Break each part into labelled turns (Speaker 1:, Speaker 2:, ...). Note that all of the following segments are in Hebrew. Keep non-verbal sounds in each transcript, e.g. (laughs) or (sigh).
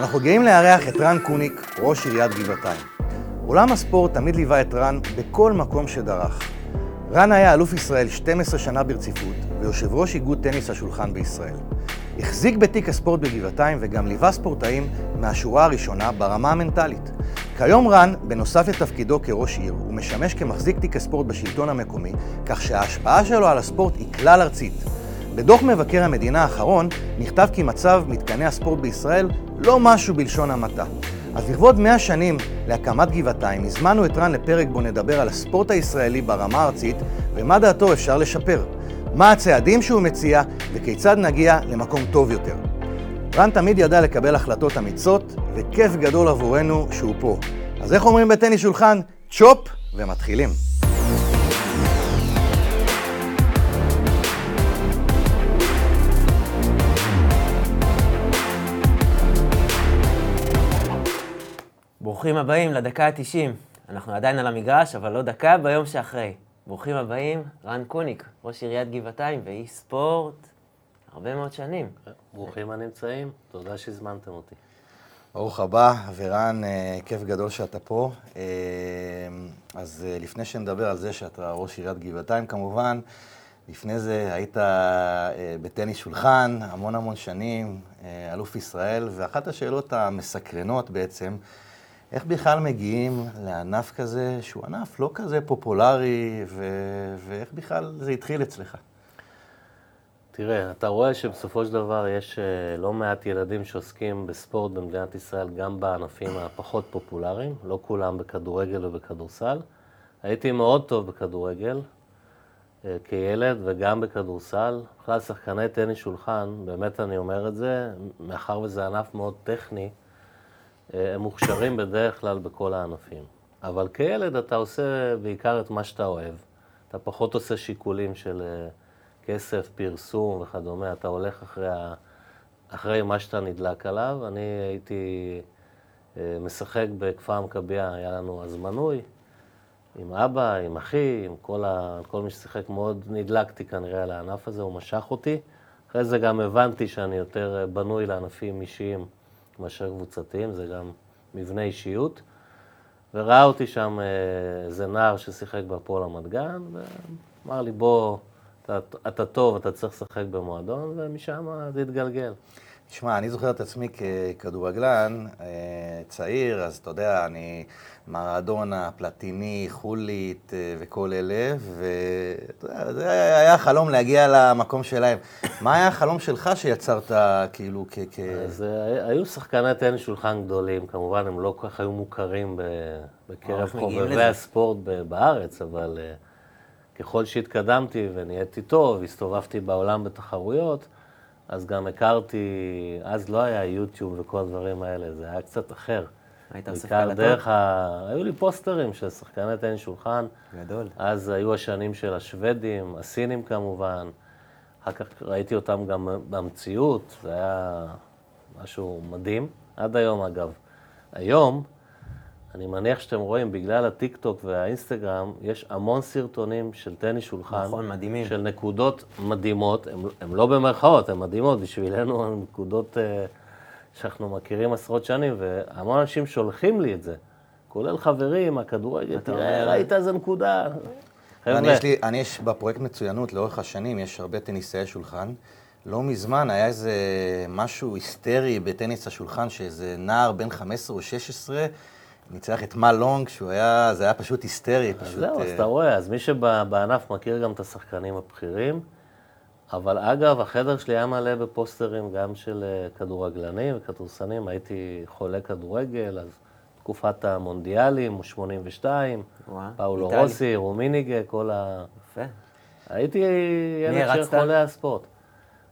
Speaker 1: אנחנו גאים לארח את רן קוניק, ראש עיריית גבעתיים. עולם הספורט תמיד ליווה את רן בכל מקום שדרך. רן היה אלוף ישראל 12 שנה ברציפות ויושב ראש איגוד טניס השולחן בישראל. החזיק בתיק הספורט בגבעתיים וגם ליווה ספורטאים מהשורה הראשונה ברמה המנטלית. כיום רן, בנוסף לתפקידו כראש עיר, הוא משמש כמחזיק תיק הספורט בשלטון המקומי, כך שההשפעה שלו על הספורט היא כלל ארצית. בדוח מבקר המדינה האחרון נכתב כי מצב מתקני הספורט בישראל לא משהו בלשון המעטה. אז לכבוד 100 שנים להקמת גבעתיים, הזמנו את רן לפרק בו נדבר על הספורט הישראלי ברמה הארצית ומה דעתו אפשר לשפר. מה הצעדים שהוא מציע וכיצד נגיע למקום טוב יותר. רן תמיד ידע לקבל החלטות אמיצות, וכיף גדול עבורנו שהוא פה. אז איך אומרים בטניס שולחן? צ'ופ ומתחילים.
Speaker 2: ברוכים הבאים לדקה ה-90. אנחנו עדיין על המגרש, אבל לא דקה ביום שאחרי. ברוכים הבאים, רן קוניק, ראש עיריית גבעתיים ואיש ספורט הרבה מאוד שנים.
Speaker 3: ברוכים הנמצאים, תודה שהזמנתם אותי.
Speaker 1: ברוך הבא, ורן, אה, כיף גדול שאתה פה. אה, אז אה, לפני שנדבר על זה שאתה ראש עיריית גבעתיים כמובן, לפני זה היית בטניס שולחן המון המון שנים, אלוף ישראל, ואחת השאלות המסקרנות בעצם, איך בכלל מגיעים לענף כזה, שהוא ענף לא כזה פופולרי, ו- ואיך בכלל זה התחיל אצלך?
Speaker 3: תראה, אתה רואה שבסופו של דבר יש אה, לא מעט ילדים שעוסקים בספורט במדינת ישראל, גם בענפים הפחות פופולריים, לא כולם בכדורגל ובכדורסל. הייתי מאוד טוב בכדורגל אה, כילד וגם בכדורסל. בכלל, שחקני טניס שולחן, באמת אני אומר את זה, מאחר וזה ענף מאוד טכני, הם מוכשרים בדרך כלל בכל הענפים. אבל כילד אתה עושה בעיקר את מה שאתה אוהב. אתה פחות עושה שיקולים של אה, כסף, פרסום וכדומה, אתה הולך אחרי, ה... אחרי מה שאתה נדלק עליו. אני הייתי אה, משחק בכפר המכבייה, היה לנו אז מנוי, עם אבא, עם אחי, עם כל, ה... כל מי ששיחק, מאוד נדלקתי כנראה על הענף הזה, הוא משך אותי. אחרי זה גם הבנתי שאני יותר בנוי לענפים אישיים. מאשר קבוצתיים, זה גם מבנה אישיות. וראה אותי שם אה, איזה נער ששיחק בהפועל רמת גן, ואמר לי, בוא, אתה, אתה טוב, אתה צריך לשחק במועדון, ומשם זה התגלגל.
Speaker 1: תשמע, אני זוכר את עצמי ככדורגלן אה, צעיר, אז אתה יודע, אני מרדונה, פלטיני, חולית אה, וכל אלה, וזה היה חלום להגיע למקום שלהם. (coughs) מה היה החלום שלך שיצרת כאילו כ... כ...
Speaker 3: אז אה, היו שחקני טניס שולחן גדולים, כמובן הם לא כל כך היו מוכרים בקרב חובבי הספורט בארץ, אבל ככל שהתקדמתי ונהייתי טוב, הסתובבתי בעולם בתחרויות, אז גם הכרתי, אז לא היה יוטיוב וכל הדברים האלה, זה היה קצת אחר.
Speaker 2: היית אוסף קלטות? דרך
Speaker 3: ה... היו לי פוסטרים של שחקני טניס שולחן.
Speaker 2: גדול.
Speaker 3: אז היו השנים של השוודים, הסינים כמובן. אחר כך ראיתי אותם גם במציאות, זה היה משהו מדהים. עד היום, אגב. היום, אני מניח שאתם רואים, בגלל הטיק-טוק והאינסטגרם, יש המון סרטונים של טניס שולחן.
Speaker 2: נכון, מדהימים.
Speaker 3: של נקודות מדהימות, הן לא במרכאות, הן מדהימות, בשבילנו (laughs) הן נקודות uh, שאנחנו מכירים עשרות שנים, והמון אנשים שולחים לי את זה, כולל חברים, הכדורגל, תראה, ראית איזה נקודה.
Speaker 1: אני יש, לי, אני יש בפרויקט מצוינות לאורך השנים, יש הרבה טניסאי שולחן. לא מזמן היה איזה משהו היסטרי בטניס השולחן, שאיזה נער בן 15 או 16 ניצח את מה לונג, שהוא היה, זה היה פשוט היסטרי, פשוט...
Speaker 3: זהו, אז אתה רואה, אז מי שבענף מכיר גם את השחקנים הבכירים, אבל אגב, החדר שלי היה מלא בפוסטרים גם של אה, כדורגלנים וכדורסנים, הייתי חולה כדורגל, אז תקופת המונדיאלים, 82, פאולו רוסי, רומיניגה, כל ה... יפה. הייתי ילד של חולה הספורט.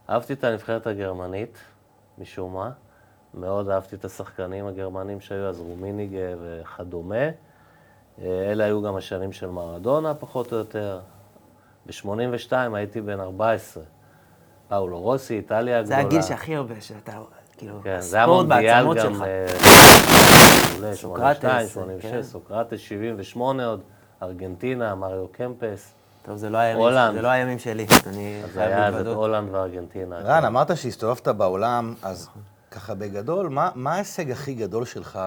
Speaker 3: אהבתי את הנבחרת הגרמנית, משום מה. מאוד אהבתי את השחקנים הגרמנים שהיו אז, רומיניגה וכדומה. אה, אלה היו גם השנים של מרדונה, פחות או יותר. ב-82 הייתי בן 14. פאולו רוסי, איטליה הגדולה.
Speaker 2: זה הגיל שהכי הרבה שאתה, כאילו,
Speaker 3: כן, הספורט בעצמות שלך. אה, סוקרטס, 86, כן. סוקרטס 78 עוד, ארגנטינה, מריו קמפס.
Speaker 2: טוב, זה לא הימים, זה לא הימים שלי.
Speaker 3: אז היה אז את הולנד וארגנטינה.
Speaker 1: רן, אמרת שהסתובבת בעולם, אז ככה בגדול, מה, מה ההישג הכי גדול שלך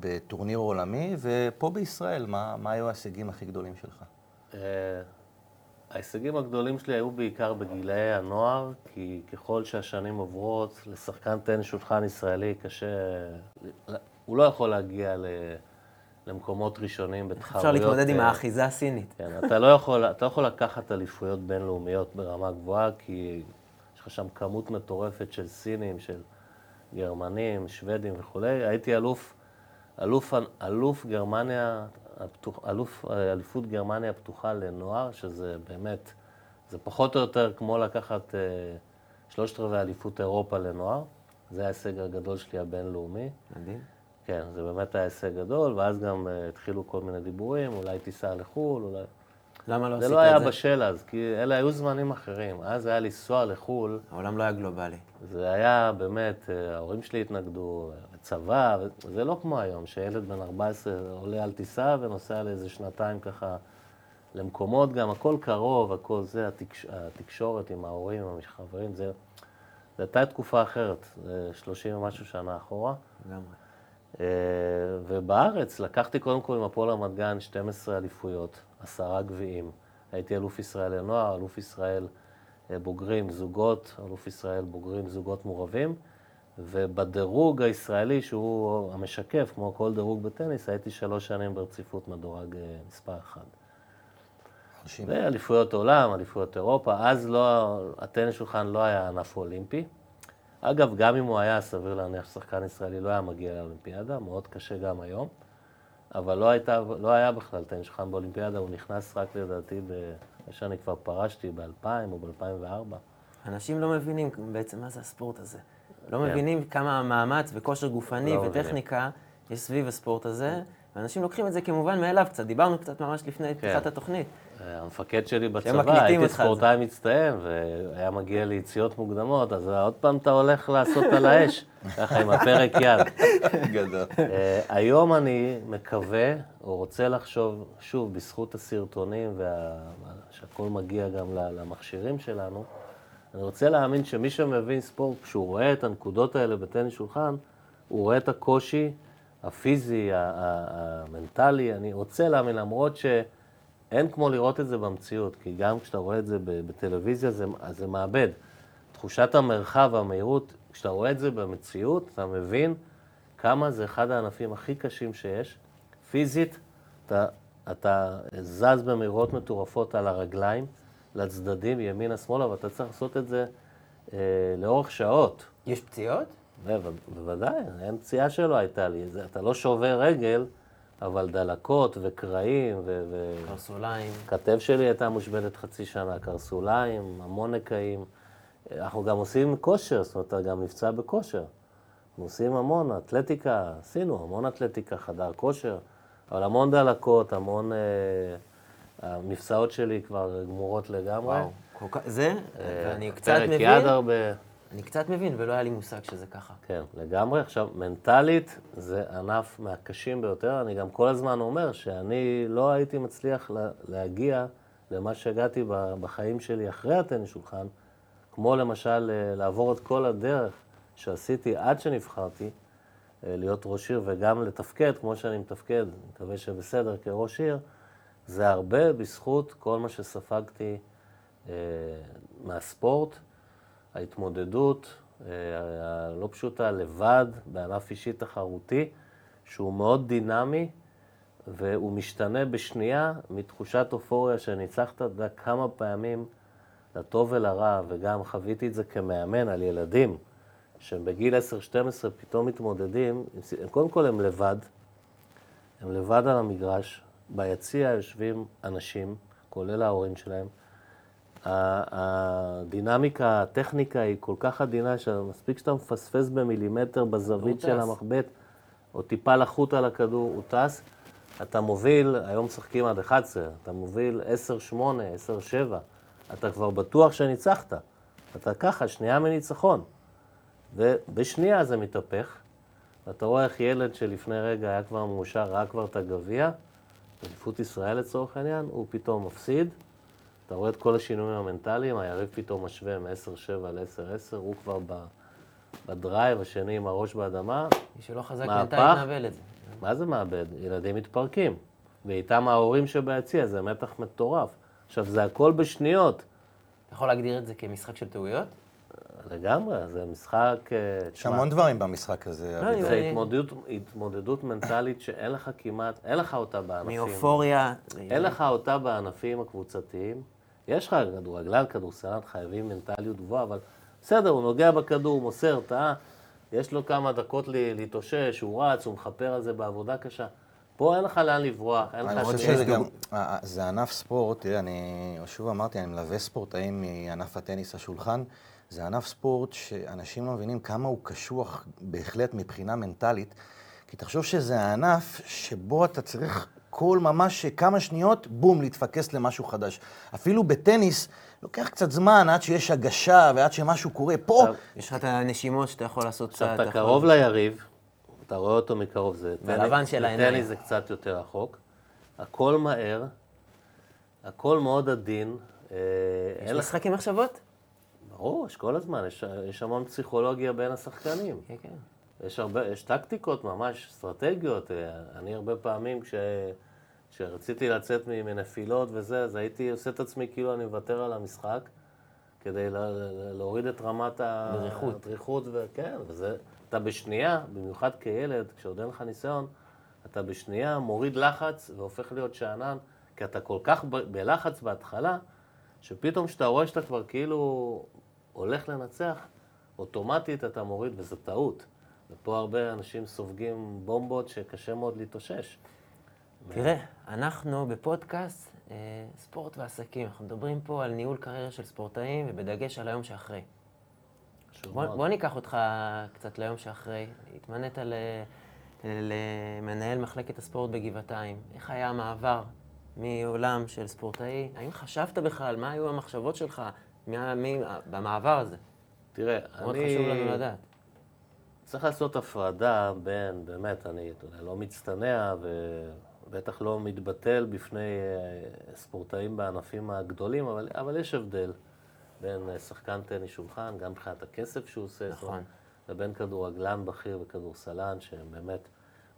Speaker 1: בטורניר עולמי, ופה בישראל, מה, מה היו ההישגים הכי גדולים שלך?
Speaker 3: אה, ההישגים הגדולים שלי היו בעיקר בגילאי הנוער, כי ככל שהשנים עוברות, לשחקן טניס שולחן ישראלי קשה, הוא לא יכול להגיע ל... למקומות ראשונים בתחרויות.
Speaker 2: אפשר להתמודד עם
Speaker 3: אה,
Speaker 2: האחיזה הסינית.
Speaker 3: כן, אתה לא יכול, אתה לא יכול לקחת אליפויות בינלאומיות ברמה גבוהה, כי יש לך שם כמות מטורפת של סינים, של גרמנים, שוודים וכולי. הייתי אלוף, אלוף, אלוף גרמניה, הפתוח, אלוף, אליפות גרמניה הפתוחה לנוער, שזה באמת, זה פחות או יותר כמו לקחת אה, שלושת רבעי אליפות אירופה לנוער. זה ההישג הגדול שלי הבינלאומי.
Speaker 2: מדהים.
Speaker 3: כן, זה באמת היה הישג גדול, ואז גם uh, התחילו כל מיני דיבורים, אולי תיסע לחו"ל, אולי...
Speaker 2: למה לא עשית
Speaker 3: זה
Speaker 2: את זה?
Speaker 3: לא היה בשל אז, כי אלה היו זמנים אחרים. אז היה לנסוע לחו"ל,
Speaker 2: העולם לא היה גלובלי.
Speaker 3: זה היה באמת, uh, ההורים שלי התנגדו, צבא, זה לא כמו היום, שילד בן 14 עולה על טיסה ונוסע לאיזה שנתיים ככה למקומות, גם הכל קרוב, הכל זה, התקש... התקשורת עם ההורים, עם החברים, זה... זו הייתה תקופה אחרת, זה 30 ומשהו שנה אחורה.
Speaker 2: לגמרי.
Speaker 3: אה, ובארץ לקחתי קודם כל עם הפועל רמת גן 12 אליפויות, עשרה גביעים. הייתי אלוף ישראל לנוער, אלוף ישראל אה, בוגרים זוגות, אלוף ישראל בוגרים זוגות מעורבים, ובדירוג הישראלי, שהוא המשקף, כמו כל דירוג בטניס, הייתי שלוש שנים ברציפות מדורג אה, מספר אחד. ואליפויות עולם, אליפויות אירופה, אז לא, הטניס שולחן לא היה ענף אולימפי. אגב, גם אם הוא היה, סביר להניח ששחקן ישראלי לא היה מגיע לאולימפיאדה, מאוד קשה גם היום, אבל לא, הייתה, לא היה בכלל טניס שולחן באולימפיאדה, הוא נכנס רק לדעתי, ב... שאני כבר פרשתי ב-2000 או ב-2004.
Speaker 2: אנשים לא מבינים בעצם מה זה הספורט הזה. לא
Speaker 3: כן.
Speaker 2: מבינים כמה מאמץ וכושר גופני
Speaker 3: לא מבינים.
Speaker 2: וטכניקה יש סביב הספורט הזה, ואנשים לוקחים את זה כמובן מאליו קצת. דיברנו קצת ממש לפני פתיחת התוכנית.
Speaker 3: אה, המפקד שלי בצבא, הייתי ספורטאי מצטיין, והיה מגיע לי יציאות מוקדמות, אז עוד פעם אתה הולך לעשות על האש, (laughs) ככה עם הפרק יד.
Speaker 1: גדול.
Speaker 3: אה, היום אני מקווה, או רוצה לחשוב, שוב, בזכות הסרטונים, וה... שהכל מגיע גם למכשירים שלנו, אני רוצה להאמין שמי שמבין ספורט, כשהוא רואה את הנקודות האלה בטניס שולחן, הוא רואה את הקושי הפיזי, המנטלי, אני רוצה להאמין, למרות שאין כמו לראות את זה במציאות, כי גם כשאתה רואה את זה בטלוויזיה, זה, זה מאבד. תחושת המרחב, המהירות, כשאתה רואה את זה במציאות, אתה מבין כמה זה אחד הענפים הכי קשים שיש. פיזית, אתה, אתה זז במהירות מטורפות על הרגליים, לצדדים, ימינה, שמאלה, ואתה צריך לעשות את זה אה, לאורך שעות.
Speaker 2: יש פציעות?
Speaker 3: בו- בוודאי, אין פציעה שלא הייתה לי. זה, אתה לא שובר רגל, אבל דלקות וקרעים, ו... ו...
Speaker 2: קרסוליים.
Speaker 3: כתף שלי הייתה מושבתת חצי שנה, קרסוליים, המון נקעים. אנחנו גם עושים כושר, זאת אומרת, אתה גם נפצע בכושר. אנחנו עושים המון אתלטיקה, עשינו המון אתלטיקה, חדר כושר, אבל המון דלקות, המון... אה, המפסעות שלי כבר גמורות לגמרי.
Speaker 2: וואו. כל כך- זה,
Speaker 3: אה,
Speaker 2: ואני קצת
Speaker 3: פרק
Speaker 2: מבין,
Speaker 3: יד הרבה.
Speaker 2: אני קצת מבין, ולא היה לי מושג שזה ככה.
Speaker 3: כן, לגמרי. עכשיו, מנטלית זה ענף מהקשים ביותר. אני גם כל הזמן אומר שאני לא הייתי מצליח לה, להגיע למה שהגעתי בחיים שלי אחרי הטניס שולחן, כמו למשל אה, לעבור את כל הדרך שעשיתי עד שנבחרתי אה, להיות ראש עיר וגם לתפקד כמו שאני מתפקד, אני מקווה שבסדר כראש עיר, זה הרבה בזכות כל מה שספגתי אה, מהספורט. ההתמודדות אה, הלא פשוטה לבד בענף אישי תחרותי, שהוא מאוד דינמי והוא משתנה בשנייה מתחושת אופוריה שניצחת, אתה יודע, כמה פעמים, לטוב ולרע, וגם חוויתי את זה כמאמן על ילדים, שהם בגיל 10-12 פתאום מתמודדים, קודם כל הם לבד, הם לבד על המגרש, ביציע יושבים אנשים, כולל ההורים שלהם, הדינמיקה, הטכניקה היא כל כך עדינה, שמספיק שאתה מפספס במילימטר בזווית של. המחבט, או טיפה לחוט על הכדור, הוא טס. אתה מוביל, היום משחקים עד 11, אתה מוביל 10-8, 10-7, אתה כבר בטוח שניצחת. אתה ככה, שנייה מניצחון. ובשנייה זה מתהפך, ואתה רואה איך ילד שלפני רגע היה כבר מאושר, ראה כבר את הגביע, אליפות ישראל לצורך העניין, הוא פתאום מפסיד. אתה רואה את כל השינויים המנטליים, היריב פתאום משווה מ-10-7 ל-10-10, הוא כבר ב... בדרייב, השני עם הראש באדמה,
Speaker 2: מי שלא חזק
Speaker 3: מהפך.
Speaker 2: מנטלית מאבד את זה.
Speaker 3: מה זה מאבד? ילדים מתפרקים. ואיתם ההורים שביציע, זה מתח מטורף. עכשיו, זה הכל בשניות.
Speaker 2: אתה יכול להגדיר את זה כמשחק של טעויות?
Speaker 3: לגמרי, זה משחק... אה,
Speaker 1: יש המון דברים במשחק הזה.
Speaker 2: לא. אני-
Speaker 3: זה התמודדות, התמודדות מנטלית שאין לך כמעט, אין לך אותה בענפים.
Speaker 2: מאופוריה.
Speaker 3: אין לך אותה בענפים הקבוצתיים. יש לך כדורגלן, כדורסלן, חייבים מנטליות גבוהה, אבל בסדר, הוא נוגע בכדור, הוא מוסר, טעה, יש לו כמה דקות להתאושש, הוא רץ, הוא מכפר על זה בעבודה קשה. פה אין לך לאן לברוח, אין לך...
Speaker 1: אני חושב שזה גם. אה, אה, זה ענף ספורט, תראה, אני שוב אמרתי, אני מלווה ספורטאים מענף הטניס השולחן. זה ענף ספורט שאנשים לא מבינים כמה הוא קשוח בהחלט מבחינה מנטלית, כי תחשוב שזה הענף שבו אתה צריך כל ממש כמה שניות, בום, להתפקס למשהו חדש. אפילו בטניס, לוקח קצת זמן עד שיש הגשה ועד שמשהו קורה. פה,
Speaker 2: יש לך את הנשימות שאתה יכול לעשות
Speaker 3: עכשיו,
Speaker 2: צעד.
Speaker 3: אתה קרוב ליריב, אתה רואה אותו מקרוב, זה
Speaker 2: בלבן של העיניים.
Speaker 3: בטניס זה קצת יותר רחוק. הכל מהר, הכל מאוד עדין. אה,
Speaker 2: יש. משחק עם מחשבות?
Speaker 3: ברור, יש כל הזמן, יש, יש המון פסיכולוגיה בין השחקנים.
Speaker 2: כן, כן.
Speaker 3: יש הרבה, יש טקטיקות ממש, אסטרטגיות. אה, אני הרבה פעמים, כש, כשרציתי לצאת מנפילות וזה, אז הייתי עושה את עצמי כאילו אני מוותר על המשחק, כדי לה, לה- להוריד את רמת. הדריכות. וכן, וזה, אתה בשנייה, במיוחד כילד, כשעוד אין לך ניסיון, אתה בשנייה מוריד לחץ והופך להיות שאנן, כי אתה כל כך ב- בלחץ בהתחלה, שפתאום כשאתה רואה שאתה כבר כאילו הולך לנצח, אוטומטית אתה מוריד, וזו טעות. ופה הרבה אנשים סופגים בומבות שקשה מאוד להתאושש.
Speaker 2: תראה, אנחנו בפודקאסט אה, ספורט ועסקים. אנחנו מדברים פה על ניהול קריירה של ספורטאים, ובדגש על היום שאחרי. בוא,
Speaker 3: מאוד.
Speaker 2: בוא ניקח אותך קצת ליום שאחרי. התמנית ל- למנהל מחלקת הספורט בגבעתיים. איך היה המעבר מעולם של ספורטאי? האם חשבת בכלל? מה היו המחשבות שלך מה, מי, במעבר הזה?
Speaker 3: תראה,
Speaker 2: מאוד
Speaker 3: אני
Speaker 2: חשוב לנו לדעת.
Speaker 3: צריך לעשות הפרדה בין, באמת, אני אתה יודע, לא מצטנע ובטח לא מתבטל בפני אה, ספורטאים בענפים הגדולים, אבל, אבל יש הבדל בין אה, שחקן טניס שולחן, גם מבחינת הכסף שהוא עושה,
Speaker 2: נכון.
Speaker 3: לבין כדורגלן בכיר וכדורסלן, שהם באמת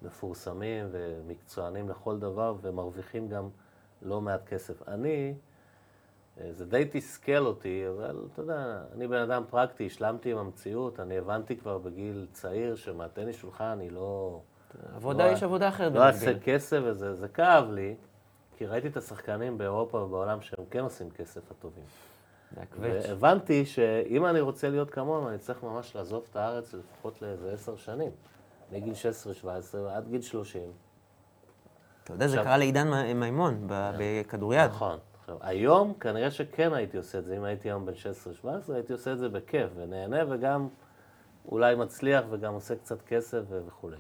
Speaker 3: מפורסמים ומקצוענים לכל דבר ומרוויחים גם לא מעט כסף. אני, אה, זה די תסכל אותי, אבל אתה יודע, אני בן אדם פרקטי, השלמתי עם המציאות, אני הבנתי כבר בגיל צעיר שמהטניס שולחן אני לא...
Speaker 2: עבודה,
Speaker 3: לא-
Speaker 2: יש עבודה אחרת
Speaker 3: לא אעשה. כסף, וזה זה כאב לי, כי ראיתי את השחקנים באירופה ובעולם שהם כן עושים כסף הטובים.
Speaker 2: זה.
Speaker 3: והבנתי שאם אני רוצה להיות כמוהם, אני צריך ממש לעזוב את הארץ לפחות לאיזה עשר שנים. מגיל 16-17 ועד גיל 30.
Speaker 2: אתה יודע, זה
Speaker 3: עכשיו-
Speaker 2: קרה לעידן מימון ב- בכדוריד.
Speaker 3: נכון. עכשיו, היום כנראה שכן הייתי עושה את זה. אם הייתי היום בן 16-17, הייתי עושה את זה בכיף, ונהנה וגם אולי מצליח וגם עושה קצת כסף וכולי.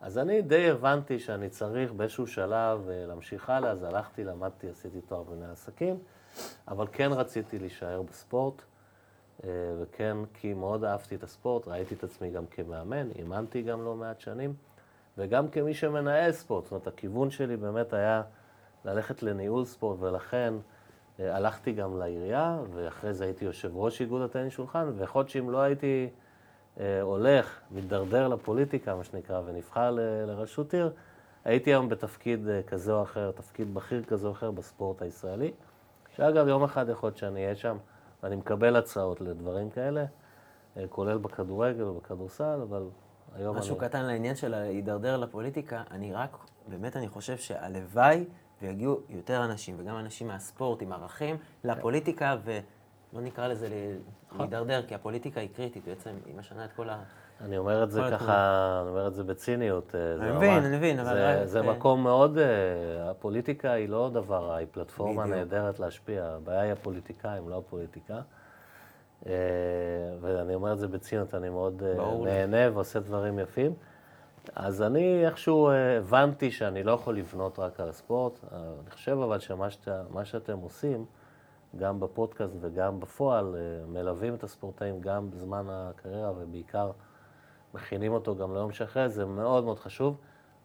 Speaker 3: אז אני די הבנתי שאני צריך באיזשהו שלב אה, להמשיך הלאה, אז הלכתי, למדתי, עשיתי תואר במנהל עסקים, אבל כן רציתי להישאר בספורט, אה, וכן, כי מאוד אהבתי את הספורט, ראיתי את עצמי גם כמאמן, אימנתי גם לא מעט שנים, וגם כמי שמנהל ספורט. זאת אומרת, הכיוון שלי באמת היה ללכת לניהול ספורט, ולכן אה, הלכתי גם לעירייה, ואחרי זה הייתי יושב ראש איגוד הטניס שולחן, ויכול להיות שאם לא הייתי הולך, מתדרדר לפוליטיקה, מה שנקרא, ונבחר לראשות עיר, הייתי היום בתפקיד אה, כזה או אחר, תפקיד בכיר כזה או אחר בספורט הישראלי, שאגב, יום אחד יכול להיות שאני אהיה שם, ואני מקבל הצעות לדברים כאלה, אה, כולל בכדורגל ובכדורסל, אבל היום
Speaker 2: משהו
Speaker 3: אני...
Speaker 2: קטן לעניין של להידרדר לפוליטיקה, אני רק, באמת אני חושב שהלוואי ויגיעו יותר אנשים, וגם אנשים מהספורט עם ערכים, לפוליטיקה, ולא נקרא לזה
Speaker 3: נכון.
Speaker 2: להידרדר, כי הפוליטיקה היא קריטית, בעצם היא משנה את כל ה...
Speaker 3: אני אומר את זה ככה, אני אומר את זה בציניות. אה,
Speaker 2: אני מבין, אני מבין, אבל
Speaker 3: זה,
Speaker 2: אה,
Speaker 3: מקום מאוד, אה, הפוליטיקה היא לא דבר רע, היא פלטפורמה. נהדרת להשפיע. הבעיה היא הפוליטיקאים, לא הפוליטיקה. אה, ואני אומר את זה בציניות, אני מאוד. נהנה ועושה דברים יפים. אז אני איכשהו הבנתי שאני לא יכול לבנות רק על הספורט. אני חושב אבל שמה שאת, מה שאתם עושים, גם בפודקאסט וגם בפועל, אה, מלווים את הספורטאים גם בזמן הקריירה ובעיקר מכינים אותו גם ליום שאחרי, זה מאוד מאוד חשוב.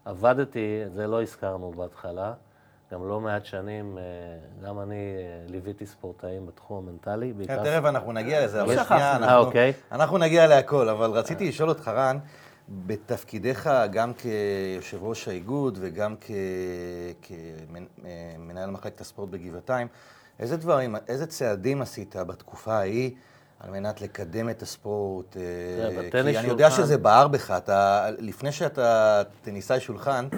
Speaker 3: עבדתי, את זה לא הזכרנו בהתחלה, גם לא מעט שנים, אה, גם אני אה, ליוויתי ספורטאים בתחום המנטלי, בעיקר...
Speaker 1: כן, תכף אנחנו נגיע לזה, אבל
Speaker 2: שכחנו.
Speaker 1: שנייה, אנחנו-
Speaker 3: אוקיי.
Speaker 1: אנחנו נגיע להכל, אבל רציתי לשאול אותך, רן, בתפקידיך גם כיושב ראש האיגוד וגם כמנהל מחלקת הספורט בגבעתיים, איזה דברים, איזה צעדים עשית בתקופה ההיא על מנת לקדם את הספורט? אה, כי אני יודע
Speaker 3: שולחן-
Speaker 1: שזה בער בך, אתה, לפני שאתה טניסאי שולחן,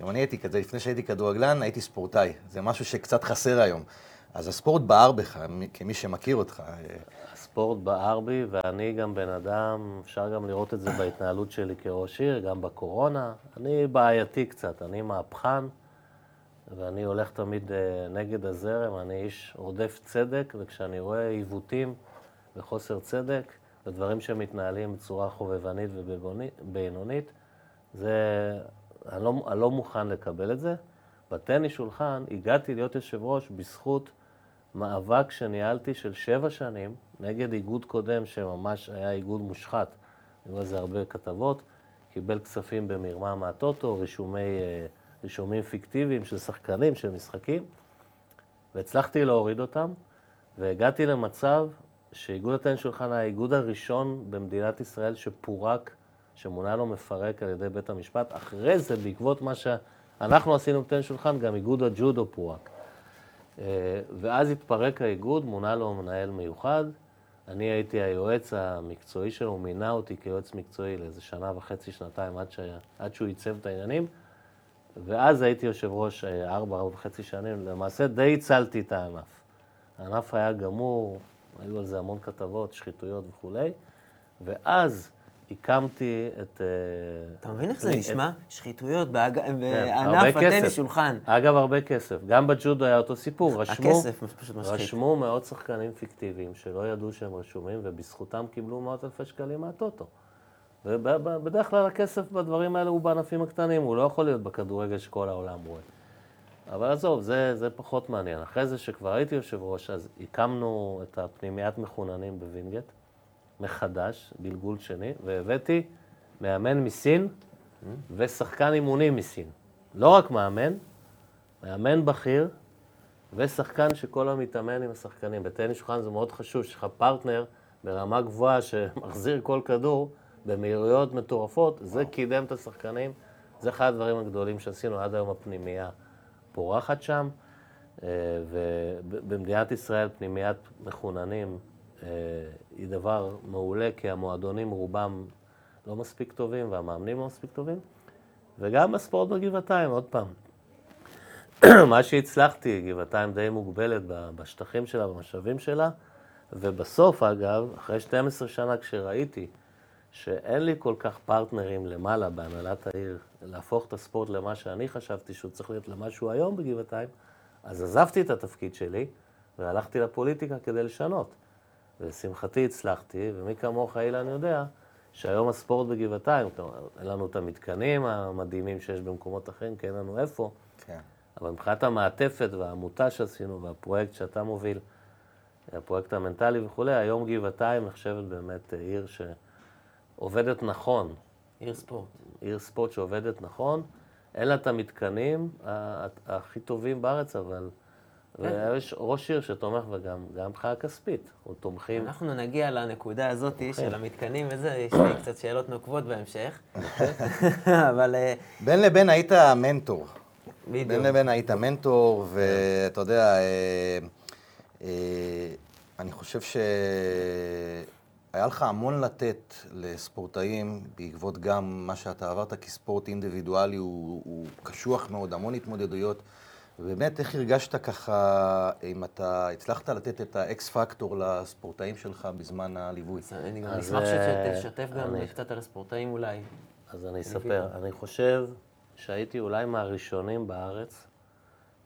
Speaker 1: גם אני הייתי כזה, לפני שהייתי כדורגלן, הייתי ספורטאי. זה משהו שקצת חסר היום. אז הספורט בער בך, כמי שמכיר אותך.
Speaker 3: הספורט בער בי, ואני גם בן אדם, אפשר גם לראות את זה בהתנהלות שלי כראש עיר, גם בקורונה. אני בעייתי קצת, אני מהפכן, ואני הולך תמיד אה, נגד הזרם, אני איש רודף צדק, וכשאני רואה עיוותים וחוסר צדק, ודברים שמתנהלים בצורה חובבנית ובינונית, זה... אני לא, אני לא מוכן לקבל את זה. בטניס שולחן הגעתי להיות יושב ראש בזכות מאבק שניהלתי של שבע שנים נגד איגוד קודם שממש היה איגוד מושחת. היו על זה הרבה כתבות, קיבל כספים במרמה מהטוטו, רישומי, אה, רישומים פיקטיביים של שחקנים, של משחקים, והצלחתי להוריד אותם, והגעתי למצב שאיגוד הטניס שולחן היה האיגוד הראשון במדינת ישראל שפורק, שמונה לו מפרק על ידי בית המשפט. אחרי זה, בעקבות מה שאנחנו עשינו בטניס שולחן, גם איגוד הג'ודו פורק. אה, ואז התפרק האיגוד, מונה לו מנהל מיוחד. אני הייתי היועץ המקצועי שלו, הוא מינה אותי כיועץ מקצועי לאיזה שנה וחצי, שנתיים, עד, ש... עד שהוא ייצב את העניינים. ואז הייתי יושב ראש אה, ארבע, ארבע וחצי שנים, למעשה די הצלתי את הענף. הענף היה גמור, היו על זה המון כתבות, שחיתויות וכולי, ואז הקמתי את... אה,
Speaker 2: אתה מבין איך זה נשמע? שחיתויות בענף
Speaker 3: כסף.
Speaker 2: הטניס שולחן.
Speaker 3: אגב, הרבה כסף. גם בג'ודו היה אותו סיפור.
Speaker 2: הכסף פשוט משחית.
Speaker 3: רשמו מאות שחקנים פיקטיביים שלא ידעו שהם רשומים, ובזכותם קיבלו מאות אלפי שקלים מהטוטו. ובדרך כלל הכסף בדברים האלה הוא בענפים הקטנים, הוא לא יכול להיות בכדורגל שכל העולם רואה. אבל עזוב, זה, זה פחות מעניין. אחרי זה שכבר הייתי יושב ראש, אז הקמנו את הפנימיית מחוננים בווינגייט, מחדש, גלגול שני, והבאתי מאמן מסין ושחקן אימונים מסין. לא רק מאמן, מאמן בכיר ושחקן שכל היום מתאמן עם השחקנים. בטניס שולחן זה מאוד חשוב, שיש לך פרטנר ברמה גבוהה שמחזיר כל כדור במהירויות מטורפות, זה קידם את השחקנים. זה אחד הדברים הגדולים שעשינו עד היום הפנימייה פורחת שם. אה, ובמדינת ישראל פנימיית מחוננים אה, היא דבר מעולה, כי המועדונים רובם לא מספיק טובים והמאמנים לא מספיק טובים. וגם הספורט בגבעתיים, עוד פעם. (clears throat) מה שהצלחתי, גבעתיים די מוגבלת בשטחים שלה, במשאבים שלה, ובסוף, אגב, אחרי 12 שנה כשראיתי שאין לי כל כך פרטנרים למעלה בהנהלת העיר, להפוך את הספורט למה שאני חשבתי שהוא צריך להיות למה שהוא היום בגבעתיים, אז עזבתי את התפקיד שלי והלכתי לפוליטיקה כדי לשנות. ולשמחתי הצלחתי, ומי כמוך, אילן, יודע שהיום הספורט בגבעתיים, כלומר, אין לנו את המתקנים המדהימים שיש במקומות אחרים, כי אין לנו איפה,
Speaker 1: כן.
Speaker 3: אבל מבחינת המעטפת והעמותה שעשינו והפרויקט שאתה מוביל, הפרויקט המנטלי וכולי, היום גבעתיים נחשבת באמת עיר שעובדת נכון,
Speaker 2: עיר ספורט.
Speaker 3: עיר ספורט שעובדת נכון, אין לה את המתקנים הכי טובים בארץ, אבל... ויש ראש עיר שתומך וגם גם מבחינה כספית, הוא תומכים.
Speaker 2: אנחנו נגיע לנקודה הזאת. של המתקנים וזה, יש לי קצת שאלות נוקבות בהמשך. (laughs) אבל אה,
Speaker 1: בין לבין היית מנטור.
Speaker 2: בדיוק.
Speaker 1: בין לבין היית מנטור, ואתה יודע, אה, אה, אני חושב שהיה לך המון לתת לספורטאים, בעקבות גם מה שאתה עברת כספורט אינדיבידואלי, הוא, הוא קשוח מאוד, המון התמודדויות. ובאמת, איך הרגשת ככה, אם אתה הצלחת לתת את האקס פקטור לספורטאים שלך בזמן הליווי?
Speaker 2: אז אני גם אשמח
Speaker 3: אה,
Speaker 2: שתשתף גם
Speaker 3: אני-
Speaker 2: קצת על הספורטאים אולי.
Speaker 3: אז אני אספר. אני חושב שהייתי אולי מהראשונים בארץ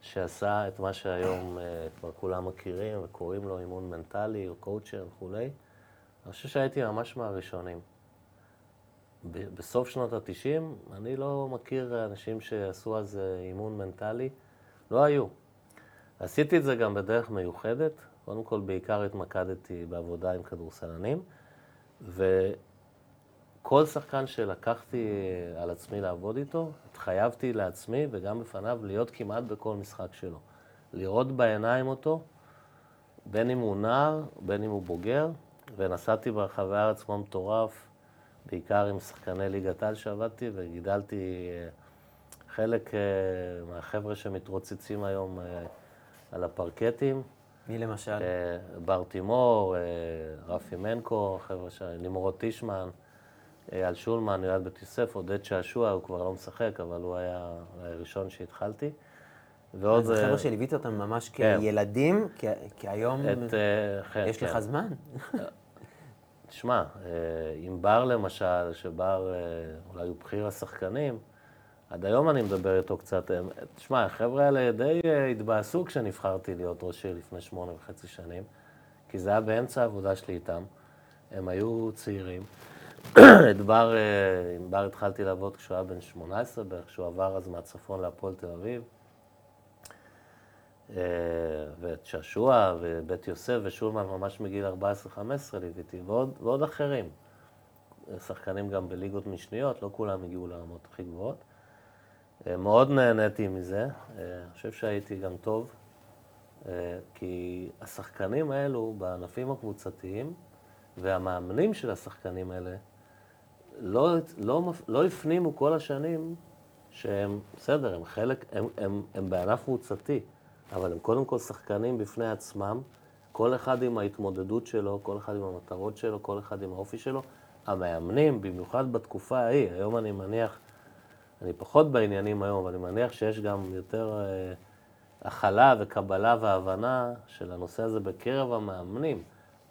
Speaker 3: שעשה את מה שהיום אה, כבר כולם מכירים וקוראים לו אימון מנטלי או קואוצ'ר וכולי. אני חושב שהייתי ממש מהראשונים. בסוף שנות ה-90, אני לא מכיר אנשים שעשו אז אימון מנטלי, לא היו. עשיתי את זה גם בדרך מיוחדת. קודם כל, בעיקר התמקדתי בעבודה עם כדורסלנים, וכל כל שחקן שלקחתי על עצמי לעבוד איתו, התחייבתי לעצמי וגם בפניו להיות כמעט בכל משחק שלו. לראות בעיניים אותו, בין אם הוא נער, בין אם הוא בוגר, ונסעתי ברחבי הארץ כמו מטורף, בעיקר עם שחקני ליגת על שעבדתי, וגידלתי אה, חלק אה, מהחבר'ה שמתרוצצים היום אה, על הפרקטים.
Speaker 2: מי למשל?
Speaker 3: בר תימור, רפי מנקו, חבר'ה ש... נמרוד טישמן, אייל שולמן, יועד בית יוסף, עודד שעשוע, הוא כבר לא משחק, אבל הוא היה הראשון שהתחלתי.
Speaker 2: ועוד... זה חבר'ה שליווית אותם ממש כן. כילדים, כי, כי היום
Speaker 3: את, כן,
Speaker 2: יש
Speaker 3: כן.
Speaker 2: לך זמן. (laughs)
Speaker 3: תשמע, עם בר למשל, שבר אולי הוא בכיר השחקנים, עד היום אני מדבר איתו קצת. תשמע, החבר'ה האלה די התבאסו כשנבחרתי להיות ראש עיר לפני שמונה וחצי שנים, כי זה היה באמצע העבודה שלי איתם. הם היו צעירים. (clears throat) את בר, עם בר התחלתי לעבוד כשהוא היה בן 18 בערך, כשהוא עבר אז מהצפון להפועל תל אביב. ואת שעשוע ובית יוסף ושולמן ממש מגיל 14-15 ליוויתי, ועוד, ועוד אחרים. שחקנים גם בליגות משניות, לא כולם הגיעו לרמות הכי גבוהות. מאוד נהניתי מזה, אני חושב שהייתי גם טוב, כי השחקנים האלו בענפים הקבוצתיים והמאמנים של השחקנים האלה לא, לא, לא הפנימו כל השנים שהם, בסדר, הם חלק, הם, הם, הם בענף קבוצתי, אבל הם קודם כל שחקנים בפני עצמם, כל אחד עם ההתמודדות שלו, כל אחד עם המטרות שלו, כל אחד עם האופי שלו. המאמנים, במיוחד בתקופה ההיא, היום אני מניח, אני פחות בעניינים היום, אבל אני מניח שיש גם יותר אה, הכלה וקבלה והבנה של הנושא הזה בקרב המאמנים.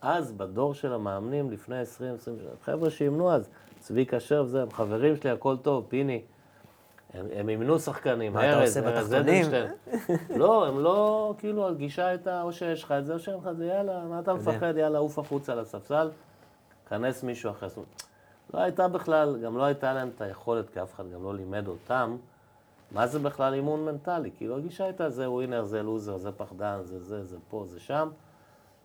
Speaker 3: אז, בדור של המאמנים, לפני 20, 20 שנה, חבר'ה שאימנו אז, צביקה שרף, זה, חברים שלי, הכל טוב, פיני. הם, אימנו שחקנים,
Speaker 2: מה אתה עושה בתחתונים?
Speaker 3: לא, הם לא, כאילו, הגישה הייתה, או שיש לך את זה, או שאין לך את זה, יאללה, מה אתה מפחד, יאללה, עוף החוצה לספסל, כנס מישהו אחר. לא הייתה בכלל, גם לא הייתה להם את היכולת, כי אף אחד גם לא לימד אותם, מה זה בכלל אימון מנטלי. כאילו, הגישה הייתה, זה ווינר, זה לוזר, זה פחדן, זה זה, זה פה, זה שם.